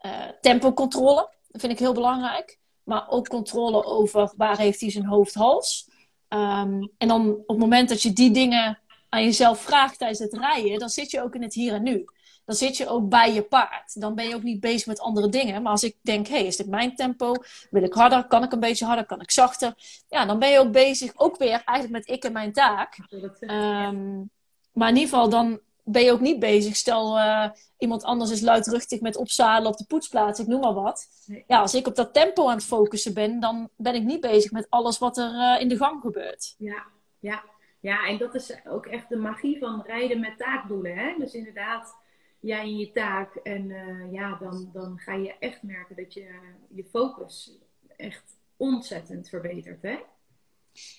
uh, tempocontrole. Dat vind ik heel belangrijk. Maar ook controle over waar heeft hij zijn hoofd, hals. Um, en dan op het moment dat je die dingen aan jezelf vraagt tijdens het rijden, dan zit je ook in het hier en nu dan zit je ook bij je paard. Dan ben je ook niet bezig met andere dingen. Maar als ik denk, hé, hey, is dit mijn tempo? Wil ik harder? Kan ik een beetje harder? Kan ik zachter? Ja, dan ben je ook bezig, ook weer eigenlijk met ik en mijn taak. Um, maar in ieder geval, dan ben je ook niet bezig. Stel, uh, iemand anders is luidruchtig met opzadelen op de poetsplaats, ik noem maar wat. Ja, als ik op dat tempo aan het focussen ben, dan ben ik niet bezig met alles wat er uh, in de gang gebeurt. Ja, ja. Ja, en dat is ook echt de magie van rijden met taakdoelen. Hè? Dus inderdaad, jij in je taak. En uh, ja, dan, dan ga je echt merken dat je je focus echt ontzettend verbetert. Hè?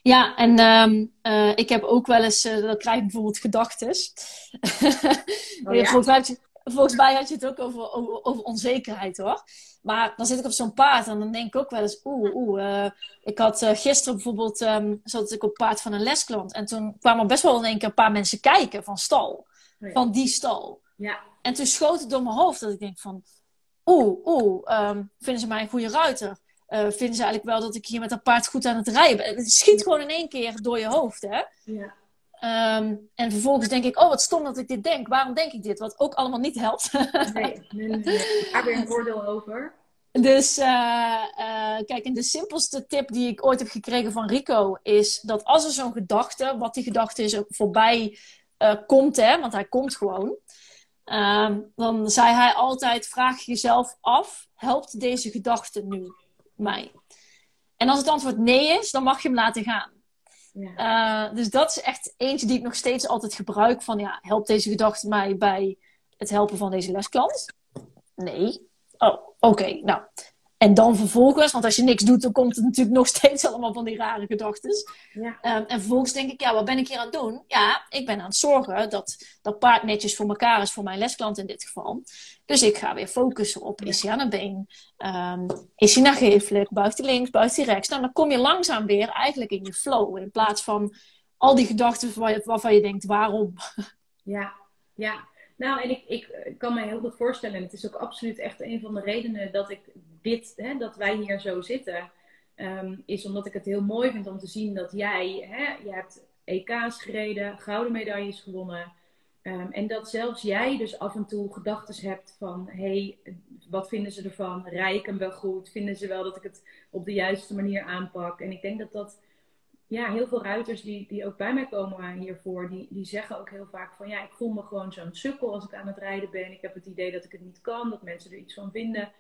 Ja, en um, uh, ik heb ook wel eens, uh, dan krijg ik bijvoorbeeld gedachtes. (laughs) Oh, ja? volgens, mij had je, volgens mij had je het ook over, over, over, onzekerheid hoor. Maar dan zit ik op zo'n paard en dan denk ik ook wel eens, oeh, oeh. ik had gisteren bijvoorbeeld, um, zat ik op paard van een lesklant. En toen kwamen best wel in één keer een paar mensen kijken van stal. Oh. Van die stal. Ja. En toen schoot het door mijn hoofd dat ik denk van... Oeh, oeh, um, vinden ze mij een goede ruiter? Uh, vinden ze eigenlijk wel dat ik hier met dat paard goed aan het rijden ben? Het schiet gewoon in één keer door je hoofd, hè? Ja. Um, en vervolgens denk ik, oh wat stom dat ik dit denk. Waarom denk ik dit? Wat ook allemaal niet helpt. (laughs) nee, nee, nee. Daar weer een voordeel over. Dus uh, uh, kijk, en de simpelste tip die ik ooit heb gekregen van Rico is dat als er zo'n gedachte, wat die gedachte is, voorbij uh, komt, hè, want hij komt gewoon, Um, dan zei hij altijd: vraag jezelf af: helpt deze gedachte nu mij? En als het antwoord nee is, dan mag je hem laten gaan. Ja. Uh, dus dat is echt eentje die ik nog steeds altijd gebruik: van ja, helpt deze gedachte mij bij het helpen van deze lesklant? Nee. Oh, oké. Okay, nou, en dan vervolgens, want als je niks doet, dan komt het natuurlijk nog (laughs) steeds allemaal van die rare gedachten. Ja. Um, en vervolgens denk ik, ja, wat ben ik hier aan het doen? Ja, ik ben aan het zorgen dat dat paard netjes voor elkaar is, voor mijn lesklant in dit geval. Dus ik ga weer focussen op, is hij aan een been? Um, is hij nagevelijk? Buigt hij links? Buigt hij rechts? Nou, dan kom je langzaam weer eigenlijk in je flow. In plaats van al die gedachten waarvan je denkt, waarom? Ja, ja. Nou, en ik, ik kan me heel goed voorstellen, en het is ook absoluut echt een van de redenen dat ik dit, hè, dat wij hier zo zitten, um, is omdat ik het heel mooi vind om te zien dat jij, hè, je hebt EK's gereden, gouden medailles gewonnen. Um, en dat zelfs jij dus af en toe gedachten hebt van, hé, hey, wat vinden ze ervan? Rij ik hem wel goed? Vinden ze wel dat ik het op de juiste manier aanpak? En ik denk dat dat ja, heel veel ruiters die, die ook bij mij komen hiervoor, die, die zeggen ook heel vaak van ja, ik voel me gewoon zo'n sukkel als ik aan het rijden ben. Ik heb het idee dat ik het niet kan, dat mensen er iets van vinden.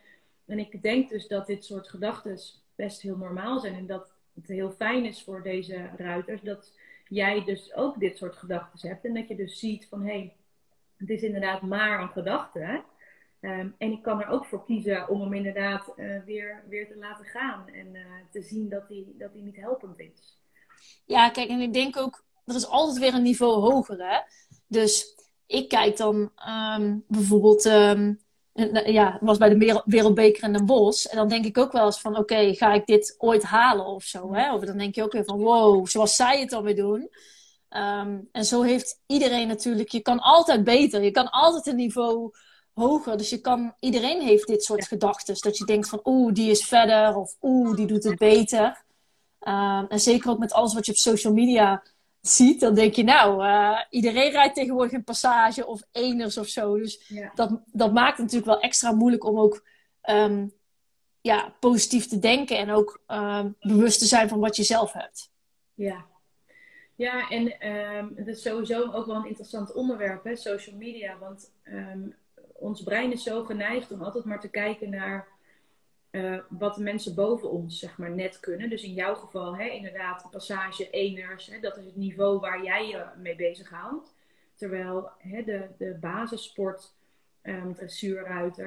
En ik denk dus dat dit soort gedachten best heel normaal zijn en dat het heel fijn is voor deze ruiters dat jij dus ook dit soort gedachten hebt en dat je dus ziet van hé, hey, het is inderdaad maar een gedachte. Um, en ik kan er ook voor kiezen om hem inderdaad uh, weer, weer te laten gaan en uh, te zien dat hij dat niet helpend is. Ja, kijk, en ik denk ook, er is altijd weer een niveau hoger, hè. Dus ik kijk dan um, bijvoorbeeld, um, ja, was bij de Wereldbeker in Den Bosch. En dan denk ik ook wel eens van, oké, ga ik dit ooit halen of zo, hè. Of dan denk je ook weer van, wow, zoals zij het dan weer doen. Um, en zo heeft iedereen natuurlijk, je kan altijd beter. Je kan altijd een niveau hoger. Dus je kan, iedereen heeft dit soort gedachten. Dat je denkt van, oeh, die is verder. Of oeh, die doet het beter. Um, en zeker ook met alles wat je op social media ziet, dan denk je nou, uh, iedereen rijdt tegenwoordig een passage of eners of zo. Dus dat, dat maakt het natuurlijk wel extra moeilijk om ook um, ja, positief te denken en ook um, bewust te zijn van wat je zelf hebt. Ja, ja en um, het is sowieso ook wel een interessant onderwerp, hè, social media. Want ons brein is zo geneigd om altijd maar te kijken naar uh, wat de mensen boven ons zeg maar, net kunnen. Dus in jouw geval hè, inderdaad passage eners. Hè, dat is het niveau waar jij je mee bezighoudt. Terwijl hè, de, de basissport um,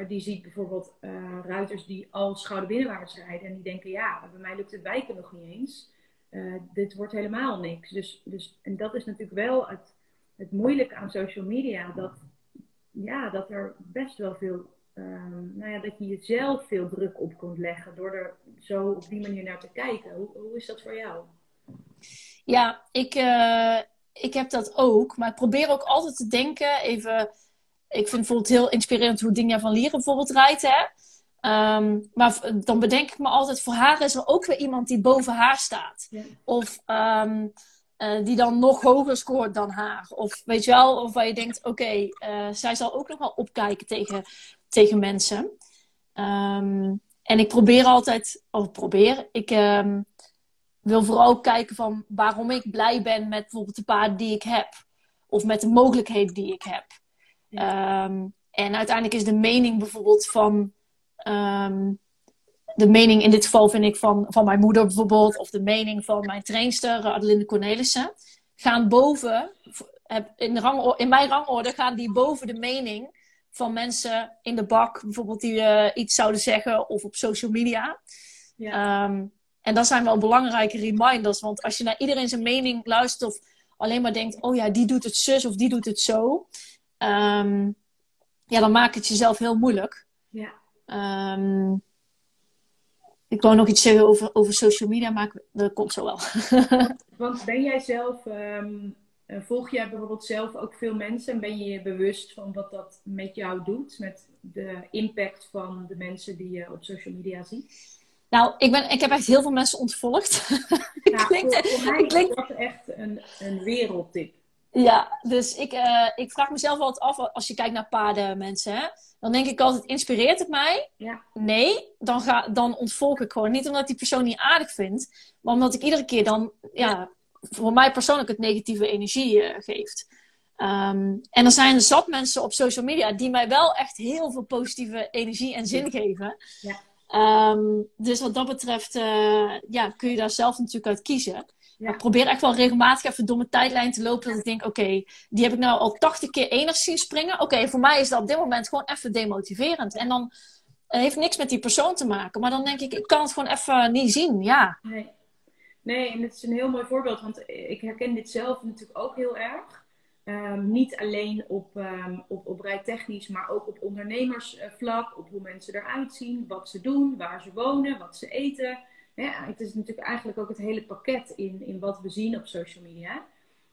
die ziet bijvoorbeeld uh, ruiters die al schouderbinnenwaarts rijden. En die denken, ja, bij mij lukt het wijken nog niet eens. Dit wordt helemaal niks. Dus, dus, en dat is natuurlijk wel het, het moeilijke aan social media. Dat, ja, dat er best wel veel um, nou ja, dat je jezelf veel druk op kunt leggen door er zo op die manier naar te kijken. Hoe, hoe is dat voor jou? Ja, ik, uh, ik heb dat ook. Maar ik probeer ook altijd te denken, even... Ik vind bijvoorbeeld heel inspirerend hoe Dinja van Lieren bijvoorbeeld rijdt, hè. Um, maar dan bedenk ik me altijd, voor haar is er ook weer iemand die boven haar staat. Ja. Of um, uh, die dan nog hoger scoort dan haar. Of weet je wel, of waar je denkt, oké, okay, uh, zij zal ook nog wel opkijken tegen tegen mensen. Um, en ik probeer altijd, of probeer, ik um, wil vooral kijken van waarom ik blij ben met bijvoorbeeld de paarden die ik heb. Of met de mogelijkheden die ik heb. Ja. Um, en uiteindelijk is de mening bijvoorbeeld van. de mening in dit geval vind ik van, van mijn moeder bijvoorbeeld. Of de mening van mijn trainster Adelinde Cornelissen. Gaan boven. In, de rang, in mijn rangorde gaan die boven de mening van mensen in de bak, bijvoorbeeld die uh, iets zouden zeggen of op social media. Ja. Um, en dat zijn wel belangrijke reminders, want als je naar iedereen zijn mening luistert of alleen maar denkt, oh ja, die doet het zus of die doet het zo, um, ja, dan maakt het jezelf heel moeilijk. Ja. Um, ik wou nog iets zeggen over, over social media, maar dat komt zo wel. (laughs) want ben jij zelf eh, volg jij bijvoorbeeld zelf ook veel mensen en ben je je bewust van wat dat met jou doet? Met de impact van de mensen die je op social media ziet? Nou, ik, ben, ik heb echt heel veel mensen ontvolgd. (laughs) Nou, klinkt, voor, mij klinkt... is dat echt een, een wereldtip. Ja, dus ik, uh, ik vraag mezelf altijd af, als je kijkt naar paarden mensen, hè, dan denk ik altijd, inspireert het mij? Ja. Nee, dan, ga, dan ontvolk ik gewoon. Niet omdat die persoon niet aardig vindt, maar omdat ik iedere keer dan ja voor mij persoonlijk het negatieve energie uh, geeft. Um, en er zijn zat mensen op social media die mij wel echt heel veel positieve energie en zin geven. Ja. Um, dus wat dat betreft uh, ja, kun je daar zelf natuurlijk uit kiezen. Ja. ik probeer echt wel regelmatig even door mijn tijdlijn te lopen. Dat ik denk, oké, die heb ik nou al 80 keer eners zien springen. Oké, voor mij is dat op dit moment gewoon even demotiverend. En dan het heeft niks met die persoon te maken. Maar dan denk ik, ik kan het gewoon even niet zien. Ja. Nee. Nee, en het is een heel mooi voorbeeld, want ik herken dit zelf natuurlijk ook heel erg. Um, niet alleen op, um, op, op rijtechnisch, maar ook op ondernemersvlak, op hoe mensen eruit zien, wat ze doen, waar ze wonen, wat ze eten. Het is natuurlijk eigenlijk ook het hele pakket in, in wat we zien op social media.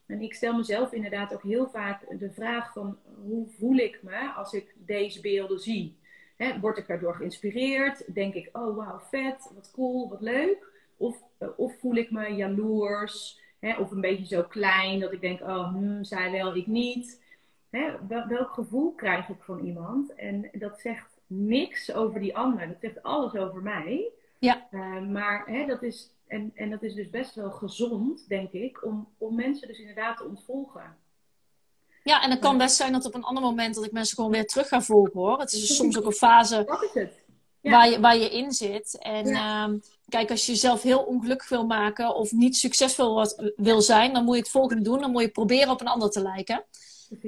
En ik stel mezelf inderdaad ook heel vaak de vraag van hoe voel ik me als ik deze beelden zie? Word ik daardoor geïnspireerd? Denk ik, oh wauw, vet, wat cool, wat leuk? Of, eh, of voel ik me jaloers, hè, of een beetje zo klein dat ik denk, oh, hmm, zij wel, ik niet. Hè, welk gevoel krijg ik van iemand? En dat zegt niks over die ander, dat zegt alles over mij. Ja. Uh, maar hè, dat is, en, en dat is dus best wel gezond, denk ik, om, om mensen dus inderdaad te ontvolgen. Ja, en het kan best zijn dat op een ander moment dat ik mensen gewoon weer terug ga volgen hoor. Het is dus soms ook een fase. Wat is het? Waar, je, waar je in zit. En ehm, kijk, als je jezelf heel ongelukkig wil maken of niet succesvol wat, wil zijn, dan moet je het volgende doen. Dan moet je proberen op een ander te lijken.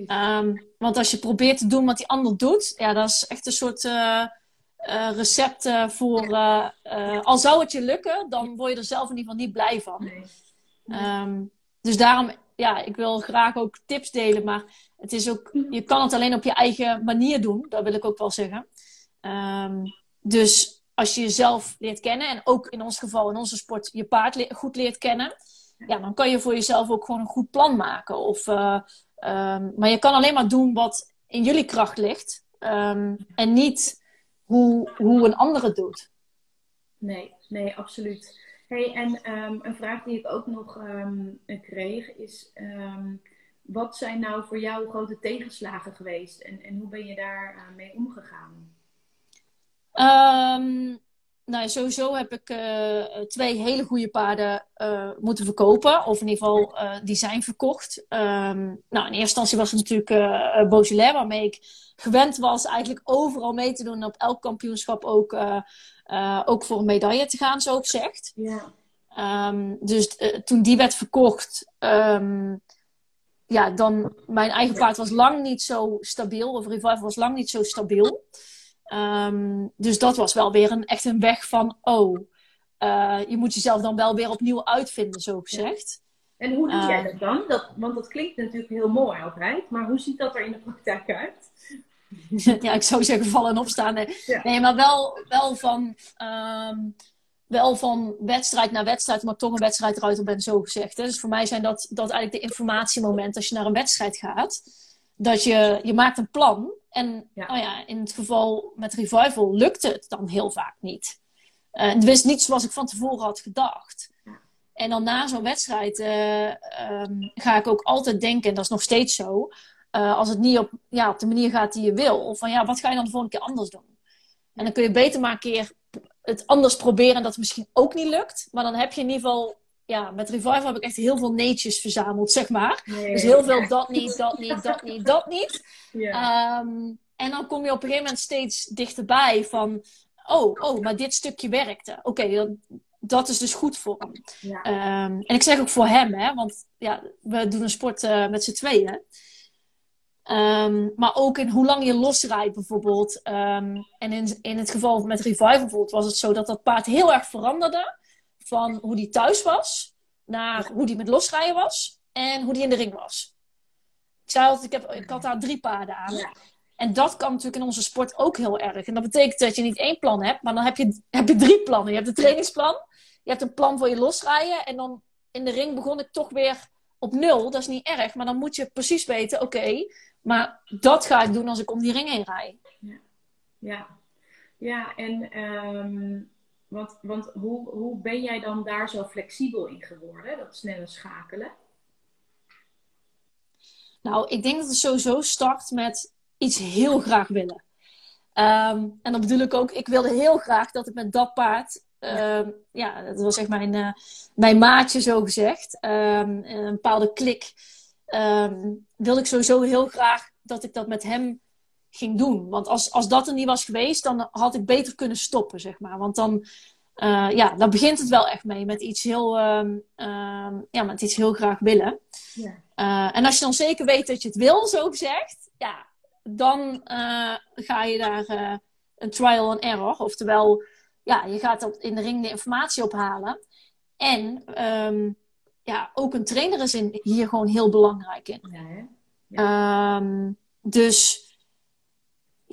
Um, want als je probeert te doen wat die ander doet, ja, dat is echt een soort uh, uh, recept uh, voor. al zou het je lukken, dan word je er zelf in ieder geval niet blij van. Um, dus daarom, ja, ik wil graag ook tips delen, maar het is ook, je kan het alleen op je eigen manier doen, dat wil ik ook wel zeggen. Um, dus als je jezelf leert kennen en ook in ons geval, in onze sport, je paard goed leert kennen, ja, dan kan je voor jezelf ook gewoon een goed plan maken. Of, uh, um, maar je kan alleen maar doen wat in jullie kracht ligt um, en niet hoe, hoe een ander het doet. Nee, nee, absoluut. Hey, en ehm, een vraag die ik ook nog ehm, kreeg is: wat zijn nou voor jou grote tegenslagen geweest en, en hoe ben je daar uh, mee omgegaan? Nou, sowieso heb ik uh, twee hele goede paarden uh, moeten verkopen. Of in ieder geval, uh, die zijn verkocht. Um, nou, in eerste instantie was het natuurlijk uh, Beaujolais, waarmee ik gewend was eigenlijk overal mee te doen. Op elk kampioenschap ook, ook voor een medaille te gaan, zo gezegd. Ja. Um, dus toen die werd verkocht, um, ja, dan mijn eigen paard was lang niet zo stabiel. Of Revival was lang niet zo stabiel. Um, dus dat was wel weer een, echt een weg van, oh, uh, je moet jezelf dan wel weer opnieuw uitvinden, zo gezegd. En hoe doe jij ehm, dat dan? Dat, want dat klinkt natuurlijk heel mooi altijd, maar hoe ziet dat er in de praktijk uit? (laughs) ja, ik zou zeggen vallen en opstaan. Nee, nee maar wel, wel, van, um, wel van wedstrijd naar wedstrijd, maar toch een wedstrijd eruit ben, zo gezegd. Hè? Dus voor mij zijn dat, dat eigenlijk de informatiemomenten als je naar een wedstrijd gaat. Dat je, je maakt een plan en ja. Oh ja, in het geval met Revival lukte het dan heel vaak niet. Uh, het wist niet zoals ik van tevoren had gedacht. En dan na zo'n wedstrijd uh, um, ga ik ook altijd denken, en dat is nog steeds zo, uh, als het niet op, ja, op de manier gaat die je wil, of van ja, wat ga je dan de volgende keer anders doen? En dan kun je beter maar een keer het anders proberen en dat het misschien ook niet lukt. Maar dan heb je in ieder geval ja, met Revival heb ik echt heel veel neetjes verzameld, zeg maar. dus heel veel dat niet, dat niet, dat niet, dat niet. (laughs) Ja. Um, en dan kom je op een gegeven moment steeds dichterbij van... Oh, oh, maar dit stukje werkte. Oké, okay, dat is dus goed voor hem. Ja. Um, en ik zeg ook voor hem, hè, want ja, we doen een sport uh, met z'n tweeën. Um, maar ook in hoe lang je losrijdt bijvoorbeeld. Um, en in, in het geval met Revival bijvoorbeeld was het zo dat dat paard heel erg veranderde van hoe die thuis was naar hoe die met losrijden was en hoe die in de ring was. Ik zei altijd, ik, heb, ik had daar drie paarden aan. En dat kan natuurlijk in onze sport ook heel erg. En dat betekent dat je niet één plan hebt, maar dan heb je, heb je drie plannen. Je hebt een trainingsplan, je hebt een plan voor je losrijden. En dan in de ring begon ik toch weer op nul. Dat is niet erg, maar dan moet je precies weten, oké, maar dat ga ik doen als ik om die ring heen rij. Ja, ja. ja en um, want, want hoe, hoe ben jij dan daar zo flexibel in geworden, dat snelle schakelen? Nou, ik denk dat het sowieso start met iets heel graag willen. Ehm, en dan bedoel ik ook, ik wilde heel graag dat ik met dat paard, um, ja, dat was echt mijn, uh, mijn maatje zo gezegd, um, een bepaalde klik, wilde ik sowieso heel graag dat ik dat met hem ging doen. Want als, als dat er niet was geweest, dan had ik beter kunnen stoppen, zeg maar. Want dan, uh, ja, dan begint het wel echt mee met iets heel, uh, ja, met iets heel graag willen. Ja. Uh, en als je dan zeker weet dat je het wil, zo gezegd, ja, dan uh, ga je daar een trial and error. Oftewel, ja, je gaat op, in de ring de informatie ophalen. En um, ja, ook een trainer is in, hier gewoon heel belangrijk in. Ja, ja. Um, dus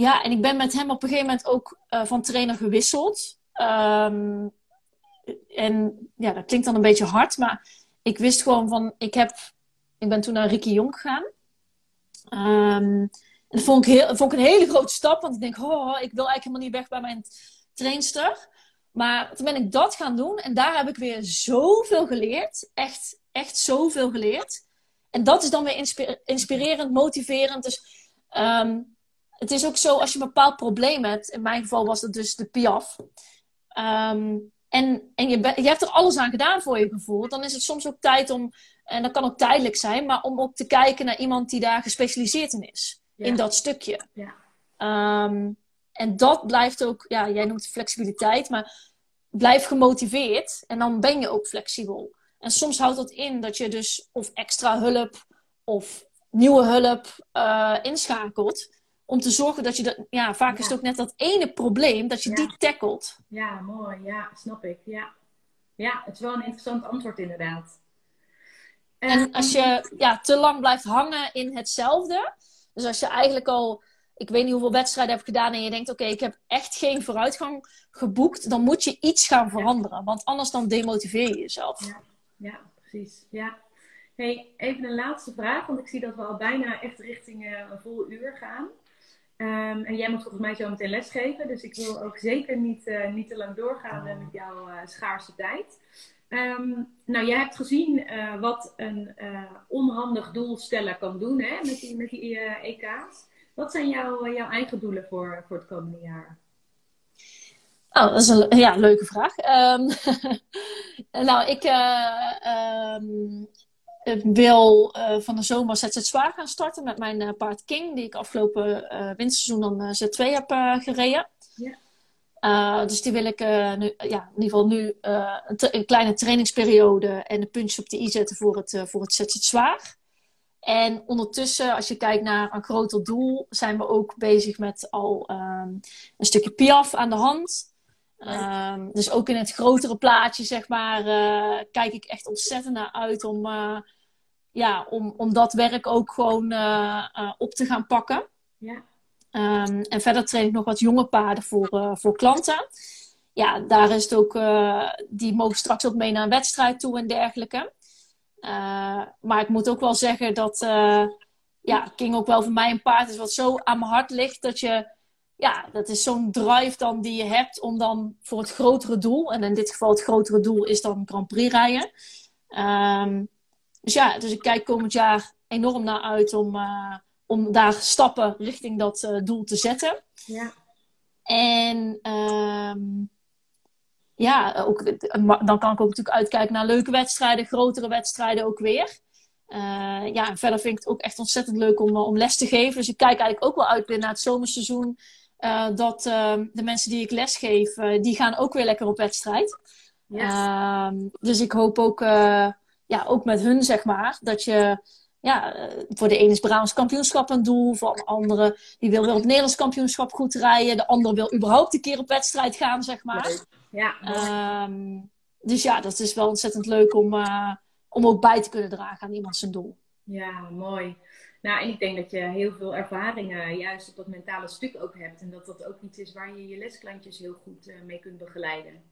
ja, en ik ben met hem op een gegeven moment ook uh, van trainer gewisseld. Um, en ja, dat klinkt dan een beetje hard, maar ik wist gewoon van, ik heb, ik ben toen naar Ricky Jong gegaan. Um, en dat vond ik, een hele grote stap, want ik denk, oh, ik wil eigenlijk helemaal niet weg bij mijn trainster. Maar toen ben ik dat gaan doen en daar heb ik weer zoveel geleerd. Echt, echt zoveel geleerd. En dat is dan weer inspirerend, motiverend. Dus um, het is ook zo, als je een bepaald probleem hebt, in mijn geval was dat dus de piaf. Um, en en je, je hebt er alles aan gedaan voor je gevoel. Dan is het soms ook tijd om, en dat kan ook tijdelijk zijn, maar om ook te kijken naar iemand die daar gespecialiseerd in is. In dat stukje. Ja. Um, en dat blijft ook, ja, jij noemt flexibiliteit, maar blijf gemotiveerd en dan ben je ook flexibel. En soms houdt dat in dat je dus of extra hulp of nieuwe hulp uh, inschakelt om te zorgen dat je dat, ja, vaak is het ook net dat ene probleem, dat je die tackelt. Ja, mooi. Ja, snap ik. Ja. ja, het is wel een interessant antwoord inderdaad. En, als je ja, te lang blijft hangen in hetzelfde, dus als je eigenlijk al, ik weet niet hoeveel wedstrijden hebt gedaan en je denkt, oké, ik heb echt geen vooruitgang geboekt, dan moet je iets gaan veranderen, want anders dan demotiveer je jezelf. Ja, ja precies. Ja. Hey, even een laatste vraag, want ik zie dat we al bijna echt richting uh, een vol uur gaan. Ehm, en jij moet volgens mij zo meteen lesgeven. Dus ik wil ook zeker niet, niet te lang doorgaan met jouw schaarse tijd. Um, nou, jij hebt gezien wat een onhandig doelsteller kan doen hè, met die, met die EK's. Wat zijn jouw, jouw eigen doelen voor, voor het komende jaar? Oh, dat is een ja, leuke vraag. Um, (laughs) nou, ik uh, um, wil uh, van de zomer ZZ Zwaar gaan starten met mijn uh, paard King, die ik afgelopen winterseizoen dan Z2 heb gereden. Ja. dus die wil ik nu, ja, in ieder geval nu een, een, kleine trainingsperiode en de puntjes op de i zetten voor het, voor het ZZ Zwaar. En ondertussen, als je kijkt naar een groter doel, zijn we ook bezig met al um, een stukje Piaf aan de hand. Um, dus ook in het grotere plaatje, zeg maar, uh, kijk ik echt ontzettend naar uit om, uh, ja, om, om dat werk ook gewoon uh, op te gaan pakken. Ja. Um, en verder train ik nog wat jonge paarden voor, voor klanten. Ja, daar is het ook, die mogen straks ook mee naar een wedstrijd toe en dergelijke. maar ik moet ook wel zeggen dat ja, King ook wel voor mij een paard is wat zo aan mijn hart ligt dat je ja, dat is zo'n drive dan die je hebt om dan voor het grotere doel, en in dit geval het grotere doel is dan Grand Prix rijden. Um, dus ja, dus ik kijk komend jaar enorm naar uit om, uh, om daar stappen richting dat uh, doel te zetten. Ja. En um, ja, ook, dan kan ik ook natuurlijk uitkijken naar leuke wedstrijden, grotere wedstrijden ook weer. Uh, ja, en verder vind ik het ook echt ontzettend leuk om, om les te geven. Dus ik kijk eigenlijk ook wel uit naar het zomerseizoen. Uh, dat uh, de mensen die ik lesgeef, uh, die gaan ook weer lekker op wedstrijd. Yes. Ehm, dus ik hoop ook, ja, ook met hun, zeg maar, dat je... Ja, voor de ene is Brabants kampioenschap een doel. Voor de andere, die wil weer op Nederlands kampioenschap goed rijden. De andere wil überhaupt een keer op wedstrijd gaan, zeg maar. Ja, um, dus ja, dat is wel ontzettend leuk om, om ook bij te kunnen dragen aan iemand zijn doel. Ja, mooi. Nou, en ik denk dat je heel veel ervaringen juist op dat mentale stuk ook hebt. En dat dat ook iets is waar je je lesklantjes heel goed uh, mee kunt begeleiden.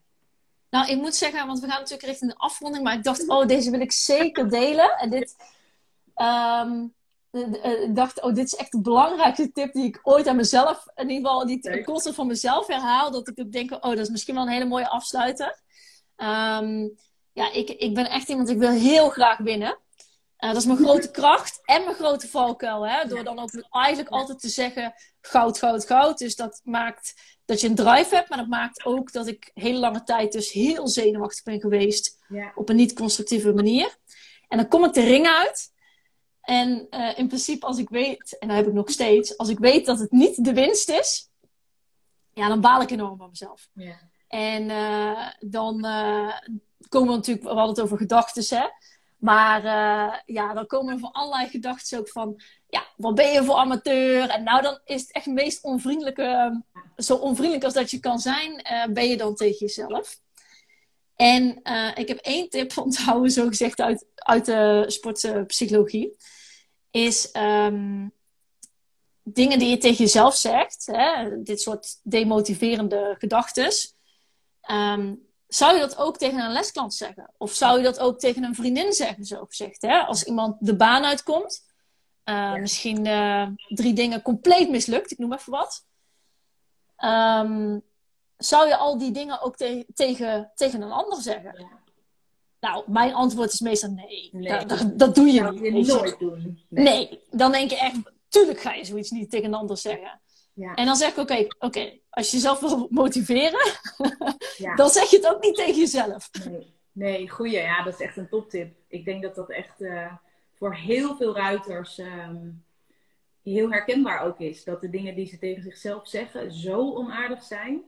Nou, ik moet zeggen, want we gaan natuurlijk richting de afronding. Maar ik dacht, oh, deze wil ik zeker delen. En dit... Um, ik dacht, oh, dit is echt de belangrijkste tip die ik ooit aan mezelf, in ieder geval die ik constant van mezelf herhaal. Dat ik ook denk, oh, dat is misschien wel een hele mooie afsluiter. Um, ja, ik, ik ben echt iemand, ik wil heel graag winnen. Uh, dat is mijn grote kracht en mijn grote valkuil. Hè? Door dan ook eigenlijk altijd te zeggen goud, goud, goud. Dus dat maakt dat je een drive hebt. Maar dat maakt ook dat ik hele lange tijd dus heel zenuwachtig ben geweest. Ja. Op een niet-constructieve manier. En dan kom ik de ring uit. En uh, in principe als ik weet, en dat heb ik nog steeds. Als ik weet dat het niet de winst is. Ja, dan baal ik enorm van mezelf. Ja. En uh, dan komen we natuurlijk, we hadden het over gedachten hè. Maar uh, ja, dan komen er van allerlei gedachten ook van... Ja, wat ben je voor amateur? En nou, dan is het echt meest onvriendelijke... Zo onvriendelijk als dat je kan zijn, uh, ben je dan tegen jezelf. En ik heb één tip (laughs) onthouden, zo gezegd, uit, uit de sportpsychologie. Is um, dingen die je tegen jezelf zegt. Hè, dit soort demotiverende gedachten. Um, zou je dat ook tegen een lesklant zeggen? Of zou je dat ook tegen een vriendin zeggen, zo gezegd? Hè? Als iemand de baan uitkomt, uh, misschien uh, drie dingen compleet mislukt, ik noem even wat. Um, zou je al die dingen ook te tegen, tegen een ander zeggen? Ja. Nou, mijn antwoord is meestal nee. nee. Dat, dat, doe je niet. Je nooit doen. Nee. nee. dan denk je echt, tuurlijk ga je zoiets niet tegen een ander zeggen. Ja. En dan zeg ik, oké, oké, als je jezelf wil motiveren, (laughs) ja. dan zeg je het ook niet tegen jezelf. Nee, nee goeie. Ja, dat is echt een toptip. Ik denk dat dat echt uh, voor heel veel ruiters um, heel herkenbaar ook is. Dat de dingen die ze tegen zichzelf zeggen zo onaardig zijn.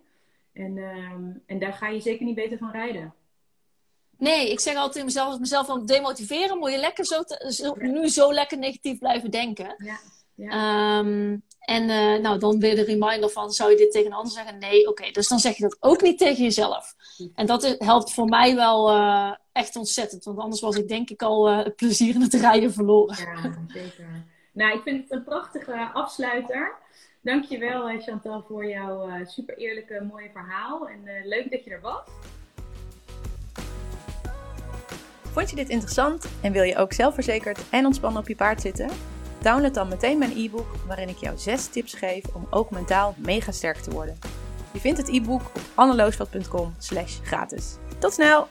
En, um, en daar ga je zeker niet beter van rijden. Nee, ik zeg altijd tegen mezelf, als mezelf wil demotiveren, moet je lekker zo, te, zo nu zo lekker negatief blijven denken. Ja. Ja. Um, en uh, nou, dan weer de reminder van, zou je dit tegen een ander zeggen? Nee, oké. Dus dan zeg je dat ook niet tegen jezelf. En dat helpt voor mij wel uh, echt ontzettend. Want anders was ik denk ik al uh, het plezier in het rijden verloren. Ja, zeker. Nou, ik vind het een prachtige afsluiter. Dankjewel Chantal voor jouw super eerlijke, mooie verhaal. En leuk dat je er was. Vond je dit interessant en wil je ook zelfverzekerd en ontspannen op je paard zitten? Download dan meteen mijn e-book waarin ik jou 6 tips geef om ook mentaal mega sterk te worden. Je vindt het e-book op anneloosveld.com slash gratis. Tot snel!